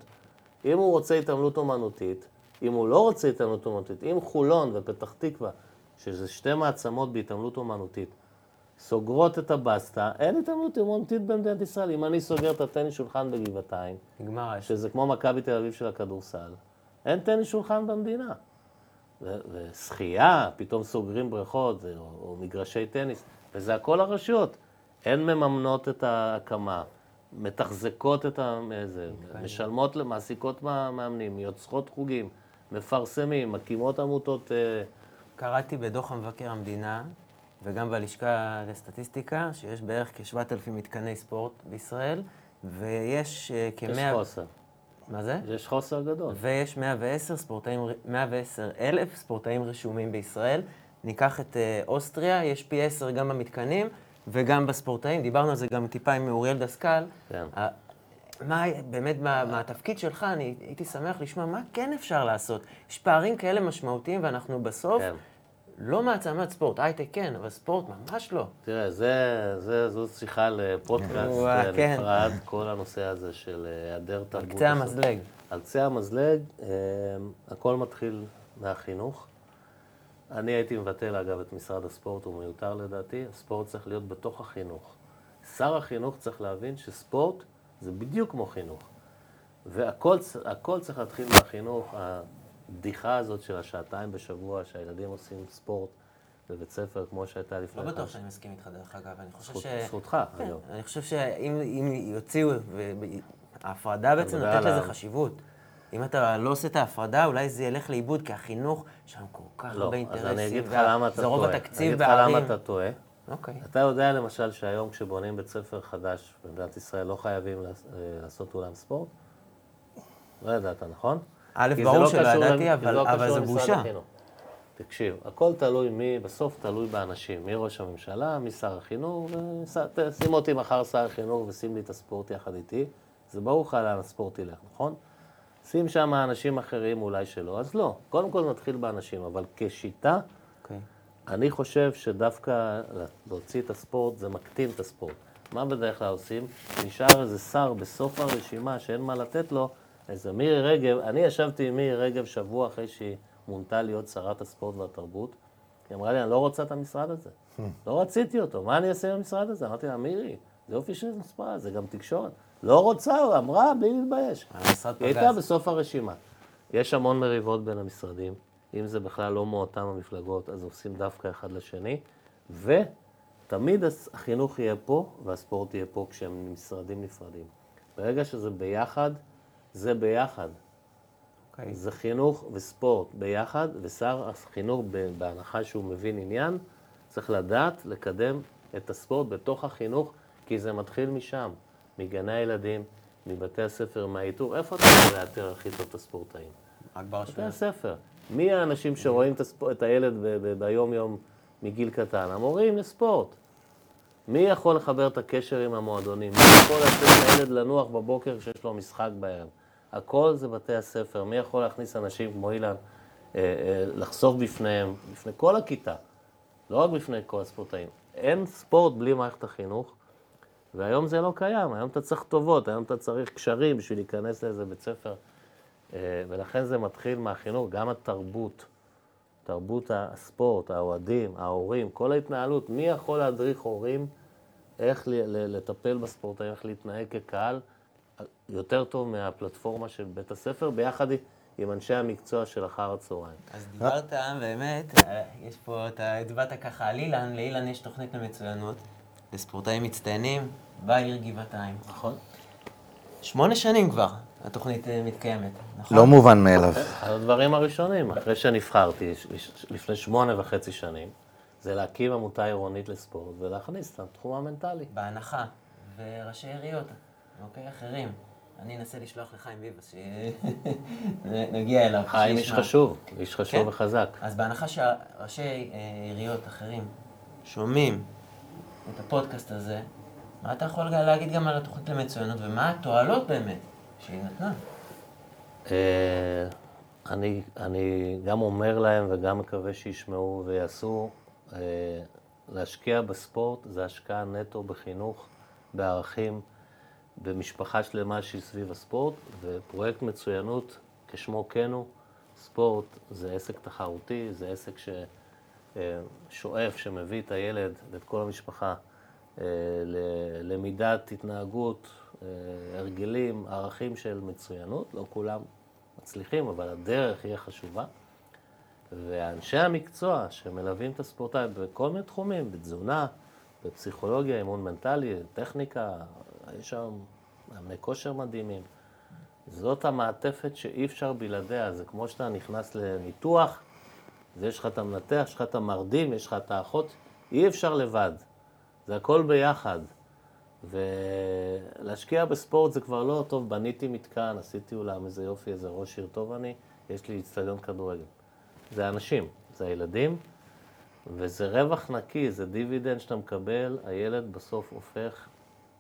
Speaker 3: אם הוא רוצה התעמלות אומנותית, אם הוא לא רוצה התעמלות אומנותית, אם חולון ופתח תקווה, שזה שתי מעצמות בהתעמלות אומנותית, סוגרות את הבסטה, אין התעמלות אומנותית במדינת ישראל. אם אני סוגר את הטניס שולחן בגבעתיים,
Speaker 2: נגמר.
Speaker 3: שזה כמו מכבי תל אביב של הכדורסל, אין טניס שולחן במדינה. ושחייה, פתאום סוגרים בריכות או, או מגרשי טניס, וזה הכל הרשויות. הן מממנות את ההקמה, מתחזקות את ה... זה, משלמות, מעסיקות מאמנים, יוצרות חוגים, מפרסמים, מקימות עמותות... אה,
Speaker 2: קראתי בדוח המבקר המדינה, וגם בלשכה לסטטיסטיקה, שיש בערך כ-7,000 מתקני ספורט בישראל, ויש אה, כ-100...
Speaker 3: יש חוסר.
Speaker 2: מה זה?
Speaker 3: יש חוסר גדול.
Speaker 2: ויש 110 ספורטאים, 110 אלף ספורטאים רשומים בישראל. ניקח את אה, אוסטריה, יש פי 10 גם במתקנים וגם בספורטאים. דיברנו על זה גם טיפה עם אוריאל דסקל.
Speaker 3: כן.
Speaker 2: מה, באמת, מה, מהתפקיד שלך, אני הייתי שמח לשמוע מה כן אפשר לעשות. יש פערים כאלה משמעותיים, ואנחנו בסוף
Speaker 3: כן.
Speaker 2: לא מעצמת ספורט. הייטק כן, אבל ספורט ממש לא.
Speaker 3: תראה, זה, זה, זו שיחה לפודקאסט אה,
Speaker 2: כן.
Speaker 3: נפרד, כל הנושא הזה של אה, היעדר
Speaker 2: על
Speaker 3: תרבות.
Speaker 2: קצה
Speaker 3: הספורט.
Speaker 2: המזלג.
Speaker 3: על קצה המזלג, אה, הכל מתחיל מהחינוך. אני הייתי מבטל, אגב, את משרד הספורט, הוא מיותר לדעתי. הספורט צריך להיות בתוך החינוך. שר החינוך צריך להבין שספורט זה בדיוק כמו חינוך. והכל צריך להתחיל מהחינוך. הבדיחה הזאת של השעתיים בשבוע שהילדים עושים ספורט בבית ספר, כמו שהייתה לפני...
Speaker 2: לא בטוח שאני מסכים איתך, דרך אגב. אני חושב ש...
Speaker 3: זכותך,
Speaker 2: כן,
Speaker 3: אגב.
Speaker 2: אני חושב שאם אם יוציאו, ההפרדה בעצם נותנת לזה חשיבות. אם אתה לא עושה את ההפרדה, אולי זה ילך לאיבוד, כי החינוך, יש שם כל כך
Speaker 3: לא,
Speaker 2: הרבה
Speaker 3: אז
Speaker 2: אינטרסים.
Speaker 3: אני אגיד לך למה אתה
Speaker 2: זה
Speaker 3: טועה.
Speaker 2: רוב
Speaker 3: אני
Speaker 2: התקציב
Speaker 3: אגיד לך
Speaker 2: בערים.
Speaker 3: למה אתה טועה.
Speaker 2: אוקיי.
Speaker 3: אתה יודע למשל שהיום כשבונים בית ספר חדש במדינת ישראל לא חייבים לעש- לעשות אולם ספורט? לא ידעת, נכון?
Speaker 2: א', ברור
Speaker 3: לא
Speaker 2: שלא ידעתי, אבל-
Speaker 3: לא
Speaker 2: זה
Speaker 3: למשרד
Speaker 2: בושה.
Speaker 3: תקשיב, הכל תלוי מי, בסוף תלוי באנשים, מי ראש הממשלה, מי שר החינוך, שים אותי מחר שר החינוך ושים לי את הספורט יחד איתי, זה ברור לך לאן הספורט ילך, נכון? שים שם אנשים אחרים אולי שלא, אז לא. קודם כל נתחיל באנשים, אבל כשיטה, okay.
Speaker 2: אוקיי.
Speaker 3: אני חושב שדווקא להוציא את הספורט זה מקטין את הספורט. מה בדרך כלל עושים? נשאר איזה שר בסוף הרשימה שאין מה לתת לו, איזה מירי רגב, אני ישבתי עם מירי רגב שבוע אחרי שהיא מונתה להיות שרת הספורט והתרבות, היא אמרה לי, אני לא רוצה את המשרד הזה. (laughs) לא רציתי אותו, מה אני אעשה עם המשרד הזה? אמרתי לה, מירי, זה יופי של מספר, זה גם תקשורת. לא רוצה, אמרה, בלי להתבייש. היא הייתה בסוף הרשימה. יש המון מריבות בין המשרדים, אם זה בכלל לא מאותם המפלגות, אז עושים דווקא אחד לשני, ותמיד החינוך יהיה פה והספורט יהיה פה כשהם משרדים נפרדים. ברגע שזה ביחד, זה ביחד. Okay. אוקיי. זה חינוך וספורט ביחד, ושר החינוך, בהנחה שהוא מבין עניין, צריך לדעת לקדם את הספורט בתוך החינוך, כי זה מתחיל משם. מגני הילדים, מבתי הספר, מהאיתור, איפה אתה יכול לאתר הכי טוב את הספורטאים?
Speaker 2: רק ברשויות.
Speaker 3: בתי הספר. מי האנשים שרואים את, הספ... את הילד ביום-יום מגיל קטן? המורים לספורט. מי יכול לחבר את הקשר עם המועדונים? מי יכול לתת לילד לנוח בבוקר כשיש לו משחק בערב? הכל זה בתי הספר. מי יכול להכניס אנשים כמו אילן, אה, אה, לחשוף בפניהם, בפני כל הכיתה, לא רק בפני כל הספורטאים. אין ספורט בלי מערכת החינוך, והיום זה לא קיים, היום אתה צריך טובות, היום אתה צריך קשרים בשביל להיכנס לאיזה בית ספר. אה, ולכן זה מתחיל מהחינוך, גם התרבות, תרבות הספורט, האוהדים, ההורים, כל ההתנהלות. מי יכול להדריך הורים איך לטפל בספורטאים, איך להתנהג כקהל, יותר טוב מהפלטפורמה של בית הספר, ביחד עם אנשי המקצוע של אחר הצהריים.
Speaker 2: אז דיברת, באמת, אה, יש פה, אתה הצבעת ככה על אילן, לאילן יש תוכנית למצוינות. לספורטאים מצטיינים בעיר גבעתיים.
Speaker 3: נכון.
Speaker 2: שמונה שנים כבר התוכנית אה, מתקיימת, נכון?
Speaker 1: לא מובן מאליו.
Speaker 3: אחד הדברים הראשונים, אחרי שנבחרתי, לפני שמונה וחצי שנים, זה להקים עמותה עירונית לספורט ולהכניס את התחום המנטלי.
Speaker 2: בהנחה, וראשי עיריות, אוקיי, אחרים. אני אנסה לשלוח לחיים ביבס, שנגיע (laughs) אליו.
Speaker 3: חיים איש חשוב, איש חשוב כן? וחזק.
Speaker 2: אז בהנחה שראשי אה, עיריות אחרים שומעים את הפודקאסט הזה, מה אתה יכול להגיד גם על התוכנית למצוינות, ומה התועלות באמת שהיא נתנה?
Speaker 3: אה, אני, אני גם אומר להם וגם מקווה שישמעו ויעשו, אה, להשקיע בספורט זה השקעה נטו בחינוך, בערכים, במשפחה שלמה שהיא סביב הספורט, ופרויקט מצוינות, כשמו כן הוא, ספורט זה עסק תחרותי, זה עסק ש... שואף, שמביא את הילד ואת כל המשפחה אה, ללמידת התנהגות, אה, הרגלים, ערכים של מצוינות. לא כולם מצליחים, אבל הדרך היא חשובה. ואנשי המקצוע שמלווים את הספורטאי בכל מיני תחומים, בתזונה, בפסיכולוגיה, אימון מנטלי, טכניקה, יש שם מאמני כושר מדהימים. זאת המעטפת שאי אפשר בלעדיה, זה כמו שאתה נכנס לניתוח, אז יש לך את המנתח, יש לך את המרדים, יש לך את האחות, אי אפשר לבד. זה הכל ביחד. ולהשקיע בספורט זה כבר לא טוב, בניתי מתקן, עשיתי אולם, איזה יופי, איזה ראש עיר טוב אני, יש לי אצטדיון כדורגל. זה אנשים, זה הילדים, וזה רווח נקי, זה דיבידנד שאתה מקבל, הילד בסוף הופך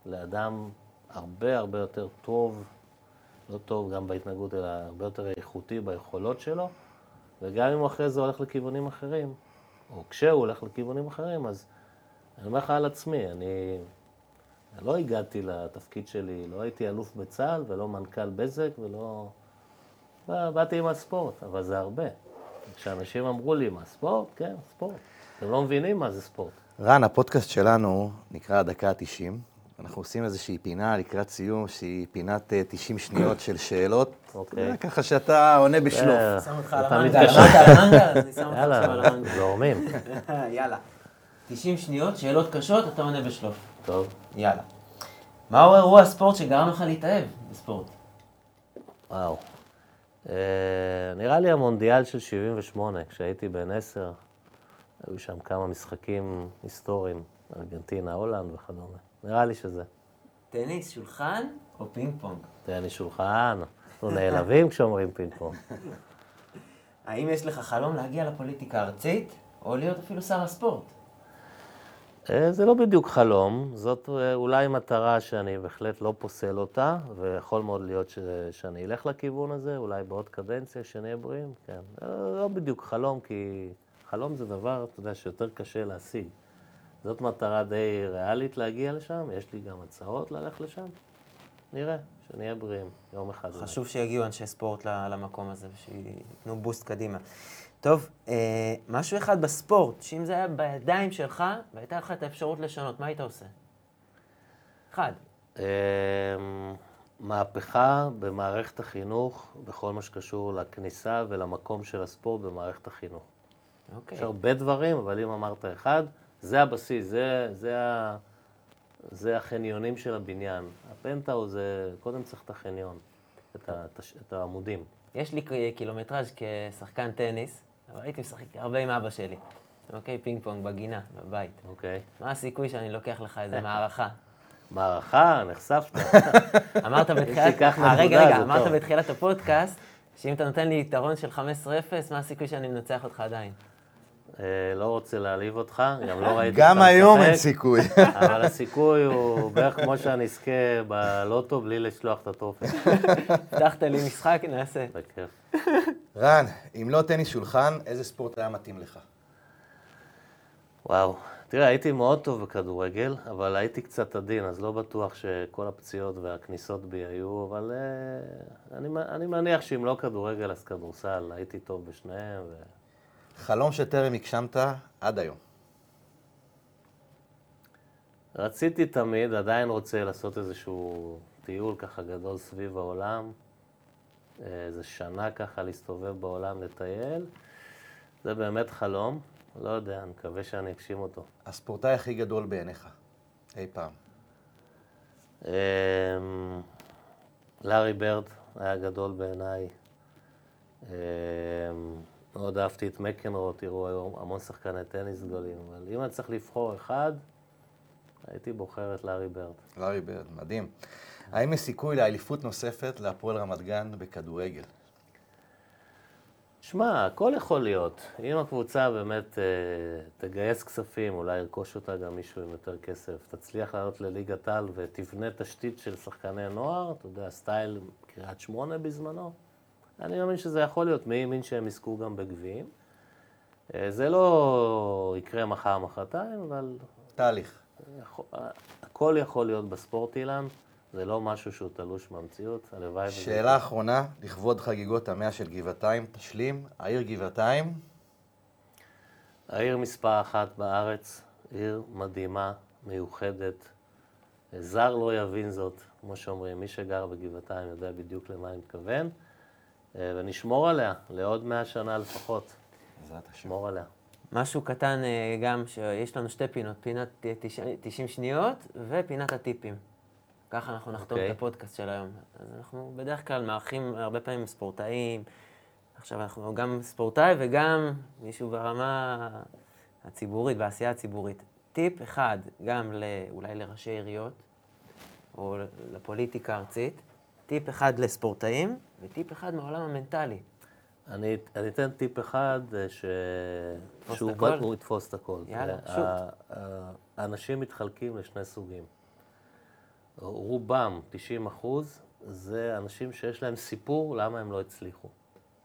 Speaker 3: לאדם הרבה הרבה יותר טוב, לא טוב גם בהתנהגות, אלא הרבה יותר איכותי ביכולות שלו. וגם אם הוא אחרי זה הולך לכיוונים אחרים, או כשהוא הולך לכיוונים אחרים, אז אני אומר לך על עצמי, אני, אני לא הגעתי לתפקיד שלי, לא הייתי אלוף בצה"ל ולא מנכ"ל בזק ולא... באתי עם הספורט, אבל זה הרבה. כשאנשים אמרו לי, מה ספורט? כן, ספורט. אתם לא מבינים מה זה ספורט.
Speaker 1: רן, הפודקאסט שלנו נקרא הדקה ה-90. אנחנו עושים איזושהי פינה לקראת סיום, שהיא פינת 90 אה, שניות של שאלות. אוקיי. ככה שאתה עונה בשלוף.
Speaker 2: אה, שם אותך על המנגל, אמרת על המנגל, אז אני שם אותך עכשיו על המנגל.
Speaker 3: זורמים. (laughs)
Speaker 2: יאללה. 90 שניות, שאלות קשות, אתה עונה בשלוף.
Speaker 3: טוב.
Speaker 2: יאללה. מהו אירוע הספורט שגרם לך להתאהב בספורט?
Speaker 3: וואו. אה, נראה לי המונדיאל של 78, כשהייתי בן 10, היו שם כמה משחקים היסטוריים, ארגנטינה, הולנד וכדומה. נראה לי שזה.
Speaker 2: טניס, שולחן או פינג פונג?
Speaker 3: טניס, שולחן. אנחנו נעלבים כשאומרים פינג פונג. (laughs)
Speaker 2: האם יש לך חלום להגיע לפוליטיקה הארצית, או להיות אפילו שר הספורט?
Speaker 3: אה, זה לא בדיוק חלום, זאת אה, אולי מטרה שאני בהחלט לא פוסל אותה, ויכול מאוד להיות ש... שאני אלך לכיוון הזה, אולי בעוד קדנציה, שנהיה בריאים, כן. אה, לא בדיוק חלום, כי חלום זה דבר, אתה יודע, שיותר קשה להשיג. זאת מטרה די ריאלית להגיע לשם, יש לי גם הצעות ללכת לשם. נראה, שנהיה בריאים, יום אחד.
Speaker 2: חשוב שיגיעו אנשי ספורט למקום הזה, ושייתנו בוסט קדימה. טוב, אה, משהו אחד בספורט, שאם זה היה בידיים שלך, והייתה לך את האפשרות לשנות, מה היית עושה? אחד.
Speaker 3: אה, מהפכה במערכת החינוך, בכל מה שקשור לכניסה ולמקום של הספורט במערכת החינוך.
Speaker 2: אוקיי.
Speaker 3: יש הרבה דברים, אבל אם אמרת אחד, זה הבסיס, זה, זה, ה, זה החניונים של הבניין. הפנטהאוז זה, קודם צריך את החניון, את, ה, את העמודים.
Speaker 2: יש לי קילומטראז' כשחקן טניס, אבל הייתי משחק הרבה עם אבא שלי. אוקיי, פינג פונג בגינה, בבית.
Speaker 3: אוקיי.
Speaker 2: מה הסיכוי שאני לוקח לך איזה מערכה? (laughs)
Speaker 3: מערכה? נחשפת. (laughs)
Speaker 2: אמרת בתחילת... אה, רגע, רגע, אמרת בתחילת הפודקאסט, שאם אתה נותן לי יתרון של 15-0, מה הסיכוי שאני מנצח אותך עדיין?
Speaker 3: אה, לא רוצה להעליב אותך, גם לא ראיתי
Speaker 1: גם היום אין סיכוי. (laughs)
Speaker 3: אבל הסיכוי הוא בערך כמו שאני אזכה בלוטו בלי לשלוח את הטופס.
Speaker 2: הבטחת לי משחק, נעשה.
Speaker 3: בכיף.
Speaker 1: רן, אם לא טניס שולחן, איזה ספורט היה מתאים לך?
Speaker 3: וואו, תראה, הייתי מאוד טוב בכדורגל, אבל הייתי קצת עדין, אז לא בטוח שכל הפציעות והכניסות בי היו, אבל uh, אני, אני מניח שאם לא כדורגל אז כדורסל, הייתי טוב בשניהם. ו...
Speaker 1: חלום שטרם הגשמת עד היום.
Speaker 3: רציתי תמיד, עדיין רוצה לעשות איזשהו טיול ככה גדול סביב העולם. איזה שנה ככה להסתובב בעולם, לטייל. זה באמת חלום. לא יודע, אני מקווה שאני אגשים אותו.
Speaker 1: הספורטאי הכי גדול בעיניך, אי פעם.
Speaker 3: אמ, לארי ברד היה גדול בעיניי. מאוד אהבתי את מקנרו, תראו היום המון שחקני טניס גדולים, אבל אם אני צריך לבחור אחד, הייתי בוחר את לארי ברד.
Speaker 1: לארי ברד, מדהים. האם יש סיכוי לאליפות נוספת להפועל רמת גן בכדורגל?
Speaker 3: שמע, הכל יכול להיות. אם הקבוצה באמת אה, תגייס כספים, אולי ירכוש אותה גם מישהו עם יותר כסף, תצליח לעלות לליגת על ותבנה תשתית של שחקני נוער, אתה יודע, סטייל קריית שמונה בזמנו, אני מאמין שזה יכול להיות. מי האמין שהם יזכו גם בגביעים? אה, זה לא יקרה מחר, מחרתיים, אבל...
Speaker 1: תהליך.
Speaker 3: יכול, הכל יכול להיות בספורט, אילן. זה לא משהו שהוא תלוש מהמציאות, הלוואי
Speaker 1: וזה... שאלה אחרונה, לכבוד חגיגות המאה של גבעתיים, תשלים, העיר גבעתיים?
Speaker 3: העיר מספר אחת בארץ, עיר מדהימה, מיוחדת. זר לא יבין זאת, כמו שאומרים, מי שגר בגבעתיים יודע בדיוק למה אני מתכוון, אה, ונשמור עליה לעוד מאה שנה לפחות.
Speaker 1: בעזרת השם.
Speaker 3: נשמור עליה.
Speaker 2: משהו קטן אה, גם, שיש לנו שתי פינות, פינת 90 שניות ופינת הטיפים. ככה אנחנו נחתום okay. את אוקיי. הפודקאסט של היום. אז אנחנו בדרך כלל מארחים הרבה פעמים ספורטאים. עכשיו אנחנו גם ספורטאי וגם מישהו ברמה הציבורית, בעשייה הציבורית. טיפ אחד, גם לא, אולי לראשי עיריות, או לפוליטיקה הארצית, טיפ אחד לספורטאים, וטיפ אחד מהעולם המנטלי.
Speaker 3: אני, אני אתן טיפ אחד, אה, ש... שהוא בא, הוא יתפוס את הכל.
Speaker 2: יאללה, שוט.
Speaker 3: האנשים מתחלקים לשני סוגים. רובם, 90 אחוז, זה אנשים שיש להם סיפור למה הם לא הצליחו.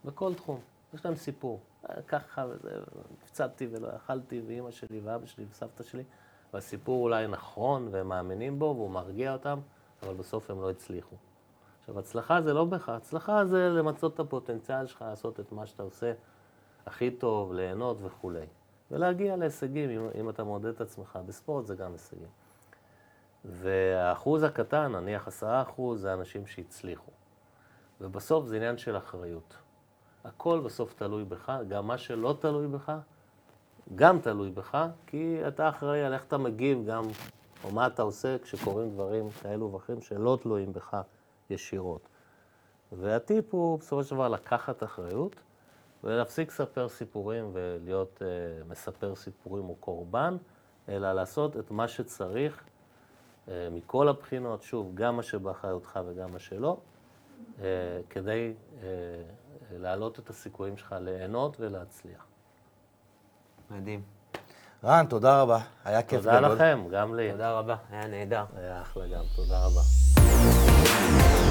Speaker 3: בכל תחום. יש להם סיפור. ככה וזה, נפצעתי ולא יכלתי, ואימא שלי ואבא שלי וסבתא שלי, והסיפור אולי נכון והם מאמינים בו והוא מרגיע אותם, אבל בסוף הם לא הצליחו. עכשיו, הצלחה זה לא בך, הצלחה זה למצות את הפוטנציאל שלך, לעשות את מה שאתה עושה הכי טוב, ליהנות וכולי. ולהגיע להישגים, אם, אם אתה מודד את עצמך. בספורט זה גם הישגים. והאחוז הקטן, נניח עשרה אחוז, זה אנשים שהצליחו. ובסוף זה עניין של אחריות. הכל בסוף תלוי בך, גם מה שלא תלוי בך, גם תלוי בך, כי אתה אחראי על איך אתה מגיב גם, או מה אתה עושה כשקורים דברים כאלו ואחרים שלא תלויים בך ישירות. והטיפ הוא בסופו של דבר לקחת אחריות ולהפסיק לספר סיפורים ולהיות uh, מספר סיפורים או קורבן, אלא לעשות את מה שצריך אה, מכל הבחינות, שוב, גם מה שבאחריותך וגם מה שלא, אה, כדי אה, להעלות את הסיכויים שלך ליהנות ולהצליח.
Speaker 2: מדהים.
Speaker 1: רן, תודה רבה. היה כיף
Speaker 3: תודה
Speaker 1: גדול.
Speaker 3: לכם, גם לי.
Speaker 2: תודה רבה, היה נהדר.
Speaker 3: היה אחלה גם, תודה רבה. Yeah.